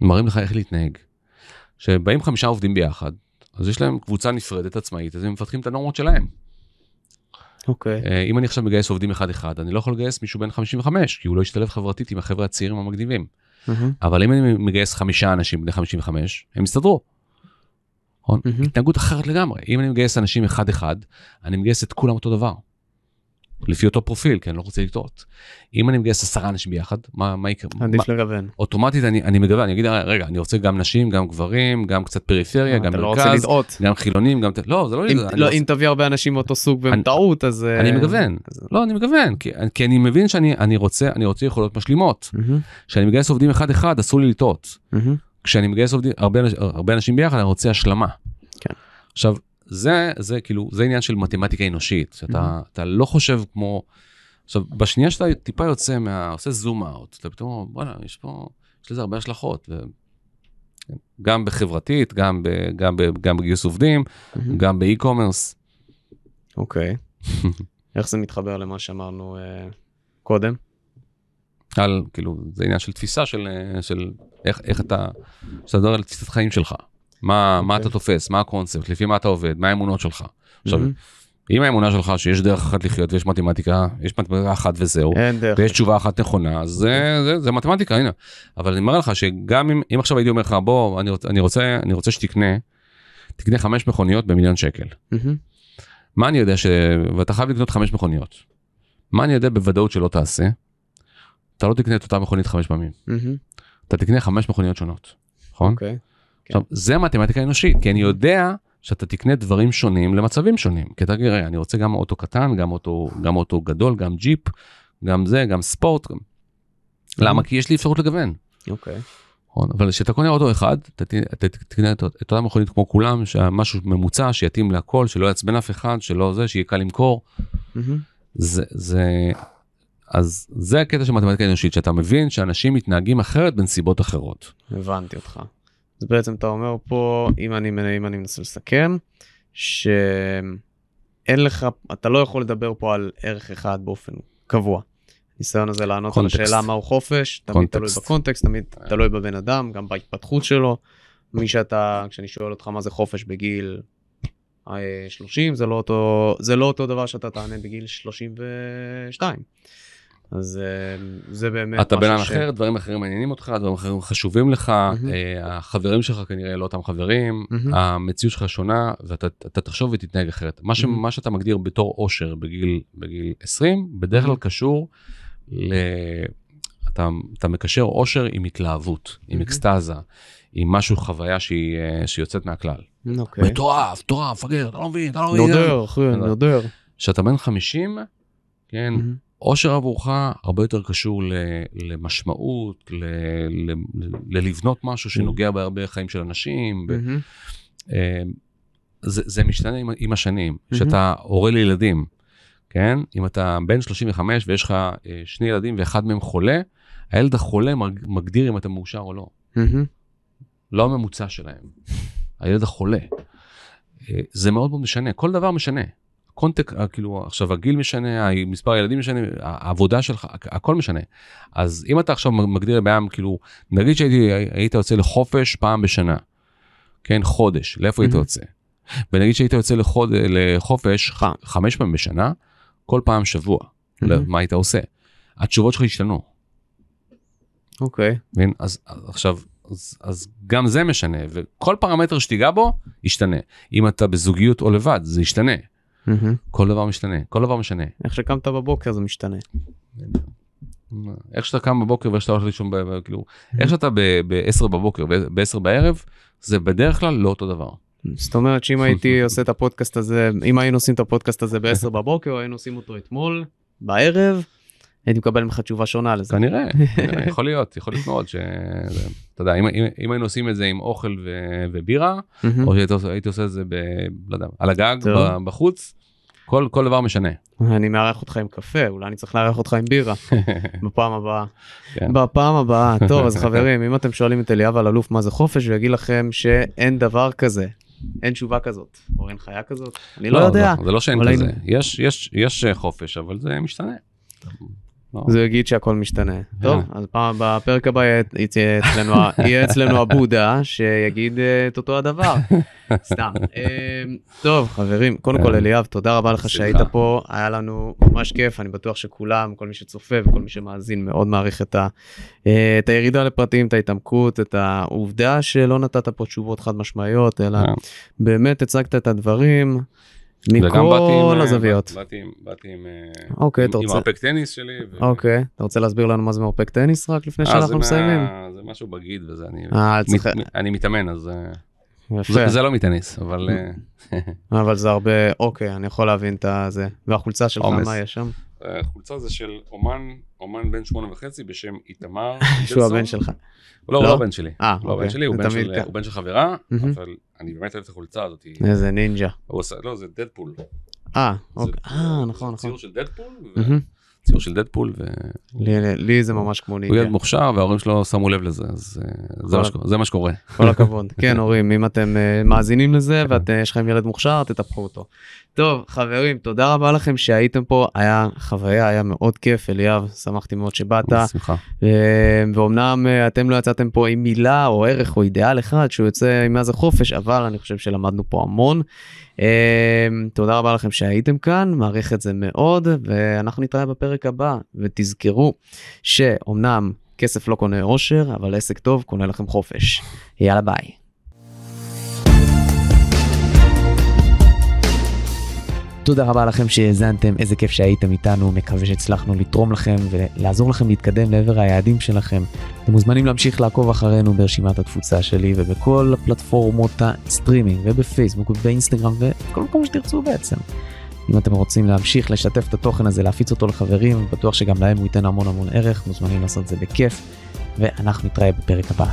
מראים לך איך להתנהג. כשבאים חמישה עובדים ביחד, אז יש להם קבוצה נפרדת עצמאית, אז הם מפתחים את הנורמות שלהם. אוקיי. אה, אם אני עכשיו מגייס עובדים אחד אחד, אני לא יכול לגייס מישהו בן 55, כי הוא לא ישתלב חברתית עם החבר'ה הצעירים המגניבים. מהמם. אבל אם אני מגייס חמישה אנשים בני 55, הם יסתדרו. מהמם. התנהגות אחרת לגמרי. אם אני מגייס אנשים אחד אחד, אני מגייס את כולם אותו דבר. לפי אותו פרופיל, כי אני לא רוצה לטעות. אם אני מגייס עשרה אנשים ביחד, מה, מה יקרה? מה- עדיף לגוון. אוטומטית אני, אני מגוון, אני אגיד, רגע, אני רוצה גם נשים, גם גברים, גם קצת פריפריה, גם אתה לא רוצה מרכז, לטעות. גם חילונים, גם... לא, זה לא... אם- אני לא, רוצה- אם תביא הרבה אנשים מאותו סוג והם טעות אז... אה, אני מגוון. אז- לא, אני מגוון, כי, כי אני מבין שאני אני רוצה, אני רוצה יכולות משלימות. כשאני מגייס עובדים אחד אחד, אסור לי לטעות. כשאני מגייס עובדים, הרבה, הרבה אנשים ביחד, אני רוצה השלמה. כן. עכשיו, זה, זה כאילו, זה עניין של מתמטיקה אנושית, שאתה אתה לא חושב כמו... עכשיו, בשנייה שאתה טיפה יוצא מה... עושה זום אאוט, אתה פתאום, אומר, בואנה, יש פה, יש לזה הרבה השלכות. ו... כן, גם בחברתית, גם, ב, גם, ב, גם בגיוס עובדים, מהמם. גם באי-קומרס. אוקיי. איך זה מתחבר למה שאמרנו אה, קודם? על, כאילו, זה עניין של תפיסה של, אה, של איך, איך אתה, שאתה מדבר על תפיסת חיים שלך. מה, מה אוקיי. אתה תופס, מה הקונספט, לפי מה אתה עובד, מה האמונות שלך. עכשיו, מהמם. אם האמונה שלך שיש דרך אחת לחיות ויש מתמטיקה, יש מתמטיקה אחת וזהו. ויש תשובה אחת נכונה, אז זה, זה, זה מתמטיקה, הנה. אבל אני אומר לך שגם אם, אם עכשיו הייתי אומר לך, בוא, אני אני רוצה, אני רוצה שתקנה, תקנה חמש מכוניות במיליון שקל. מהמם. מה אני יודע ש... ואתה חייב לקנות חמש מכוניות. מה אני יודע בוודאות שלא תעשה? אתה לא תקנה את אותה מכונית חמש פעמים. מהמם. אתה תקנה חמש מכוניות שונות, נכון? אוקיי. עכשיו, זה מתמטיקה אנושית, כי אני יודע שאתה תקנה דברים שונים למצבים שונים. כי אתה תראה, אני רוצה גם אוטו קטן, גם אוטו, גם אוטו גדול, גם ג'יפ, גם זה, גם ספורט. גם... למה? כי יש לי אפשרות לגוון. אוקיי. נכון? אבל כשאתה קונה אוטו אחד, אתה תקנה את את אותה מכונית כמו כולם, משהו ממוצע, שיתאים להכל, שלא יעצבן אף אחד, שלא זה, שיהיה קל למכור. זה, זה, אז זה הקטע של מתמטיקה אנושית, שאתה מבין שאנשים מתנהגים אחרת בנסיבות אחרות. הבנתי אותך. אז בעצם אתה אומר פה, אם אני, אם אני מנסה לסכם, שאין לך, אתה לא יכול לדבר פה על ערך אחד באופן קבוע. הניסיון הזה לענות קונטקסט. על השאלה מהו חופש, תמיד תלוי קונטקסט. בקונטקסט, תמיד תלוי בבן אדם, גם בהתפתחות שלו. מי שאתה, כשאני שואל אותך מה זה חופש בגיל אה, 30, זה לא אותו, זה לא אותו דבר שאתה תענה בגיל 32. אז אה, זה באמת אתה בן אדם אחר, דברים אחרים מעניינים אותך, דברים אחרים חשובים לך. אה, החברים שלך כנראה לא אותם חברים. המציאות שלך שונה, ואתה אתה תחשוב ותתנהג אחרת. מה, שאתה מגדיר בתור אושר בגיל, בגיל 20, בדרך כלל. קשור ל... אתה, אתה מקשר אושר עם התלהבות, עם. אקסטזה, עם משהו, חוויה שהיא, אה, שיוצאת מהכלל. אוקיי. מטורף, מטורף, מפגר, אתה לא מבין, אתה לא מבין. נודר, אחי, נודר. כשאתה בן 50, כן, אושר עבורך הרבה יותר קשור ל, למשמעות, ל, ל, ל, ללבנות משהו שנוגע בהרבה חיים של אנשים. ב, מהמם. אה, זה, זה משתנה עם, עם השנים. כשאתה הורה לילדים, כן? אם אתה בן 35 ויש לך אה, שני ילדים ואחד מהם חולה, הילד החולה מג- מגדיר אם אתה מאושר או לא. מהמם. לא הממוצע שלהם, הילד החולה. אה, זה מאוד מאוד משנה, כל דבר משנה. קונטק, אה, כאילו עכשיו הגיל משנה, מספר הילדים משנה, העבודה שלך, הכ- הכל משנה. אז אם אתה עכשיו מגדיר לבעיה, כאילו, נגיד שהיית יוצא לחופש פעם בשנה, כן, חודש, לאיפה היית. יוצא? ונגיד שהיית יוצא לחוד, לחופש פעם. חמש פעמים בשנה, כל פעם שבוע, Mhm. מה היית עושה? התשובות שלך השתנו. אוקיי. מבין? אז אז עכשיו, אז, אז גם זה משנה, וכל פרמטר שתיגע בו, ישתנה. אם אתה בזוגיות או לבד, זה ישתנה. כל דבר משתנה, כל דבר משנה. איך שקמת בבוקר זה משתנה. איך שאתה קם בבוקר ואיך שאתה הולך לישון, כאילו, איך שאתה ב-10 בבוקר וב-10 בערב, זה בדרך כלל לא אותו דבר. זאת אומרת שאם הייתי עושה את הפודקאסט הזה, אם היינו עושים את הפודקאסט הזה ב-10 בבוקר, או היינו עושים אותו אתמול, בערב, הייתי מקבל ממך תשובה שונה לזה. כנראה, יכול להיות, יכול להיות מאוד ש... אתה יודע, אם, אם, אם היינו עושים את זה עם אוכל ו, ובירה. או שהייתי עושה- את זה ב... לא יודע, על הגג, בחוץ, כל, כל דבר משנה. אני מארח אותך עם קפה, אולי אני צריך לארח אותך עם בירה בפעם הבאה. כן. בפעם הבאה. טוב, אז חברים, אם אתם שואלים את אליאב אלאלוף מה זה חופש, הוא יגיד לכם שאין דבר כזה. אין תשובה כזאת, או אין חיה כזאת, אני לא יודע. זה לא שאין כזה, היינו- יש, יש, יש אה, חופש, אבל זה משתנה. לא. זה יגיד שהכל משתנה. טוב, כן. אז פעם בפרק הבא אצלנו יהיה אצלנו הבודה שיגיד אה, את אותו הדבר. סתם. אה, טוב, חברים, קודם כל כן. אליאב, תודה רבה לך. שהיית פה, היה לנו ממש כיף, אני בטוח שכולם, כל מי שצופה וכל מי שמאזין מאוד מעריך את ה- אה, את הירידה לפרטים, את ההתעמקות, את העובדה שלא נתת פה תשובות חד משמעיות, אלא כן. באמת הצגת את הדברים מכל אה, הזוויות. באתי עם- באתי עם אה, אוקיי, עם- עם. מרפק טניס שלי. ו- אוקיי, אתה רוצה להסביר לנו מה זה מרפק טניס רק לפני שאנחנו מסיימים? זה משהו בגיד וזה, אני צריך... מת- אני מתאמן, אז זה- זה לא מטניס, אבל אה, אבל זה הרבה, אוקיי, אני יכול להבין את הזה. והחולצה שלך. מה יש שם? החולצה זה של אומן, אומן בן שמונה וחצי בשם איתמר. שהוא. הבן שלך. הוא לא, הוא לא? לא הבן שלי. אה, לא הבן אוקיי. שלי, הוא זה בן של- ככה. הוא בן של חברה. אבל אני באמת אוהב את החולצה הזאת. איזה נינג'ה. הוא לא, זה דדפול. אה, זה- אוקיי. זה- אה, זה נכון, נכון. ציור של דדפול. ציור של דדפול, לי, לי זה ממש כמו ניגה. ילד מוכשר וההורים שלו שמו לב לזה, אז אה, זה מה זה מה שקורה. כל הכבוד. כן, הורים, אם אתם אה, מאזינים לזה ויש לכם ילד מוכשר, תטפחו אותו. טוב, חברים, תודה רבה לכם שהייתם פה, היה חוויה, היה מאוד כיף, אליאב, שמחתי מאוד שבאת. בשמחה. אה, ואומנם אה, אתם לא יצאתם פה עם מילה או ערך או אידיאל אחד שהוא יוצא עם מה זה חופש, אבל אני חושב שלמדנו פה המון. אה, תודה רבה לכם שהייתם כאן, מעריך את זה מאוד, ואנחנו נתראה בפרק הבא, ותזכרו שאומנם כסף לא קונה אושר, אבל עסק טוב קונה לכם חופש. יאללה ביי. תודה רבה לכם שהאזנתם, איזה כיף שהייתם איתנו, מקווה שהצלחנו לתרום לכם ולעזור לכם להתקדם לעבר היעדים שלכם. אתם מוזמנים להמשיך לעקוב אחרינו ברשימת התפוצה שלי ובכל פלטפורמות הסטרימינג ובפייסבוק ובאינסטגרם וכל מקום שתרצו בעצם. אם אתם רוצים להמשיך לשתף את התוכן הזה, להפיץ אותו לחברים, בטוח שגם להם הוא ייתן המון המון ערך, מוזמנים לעשות את זה בכיף, ואנחנו נתראה בפרק הבא.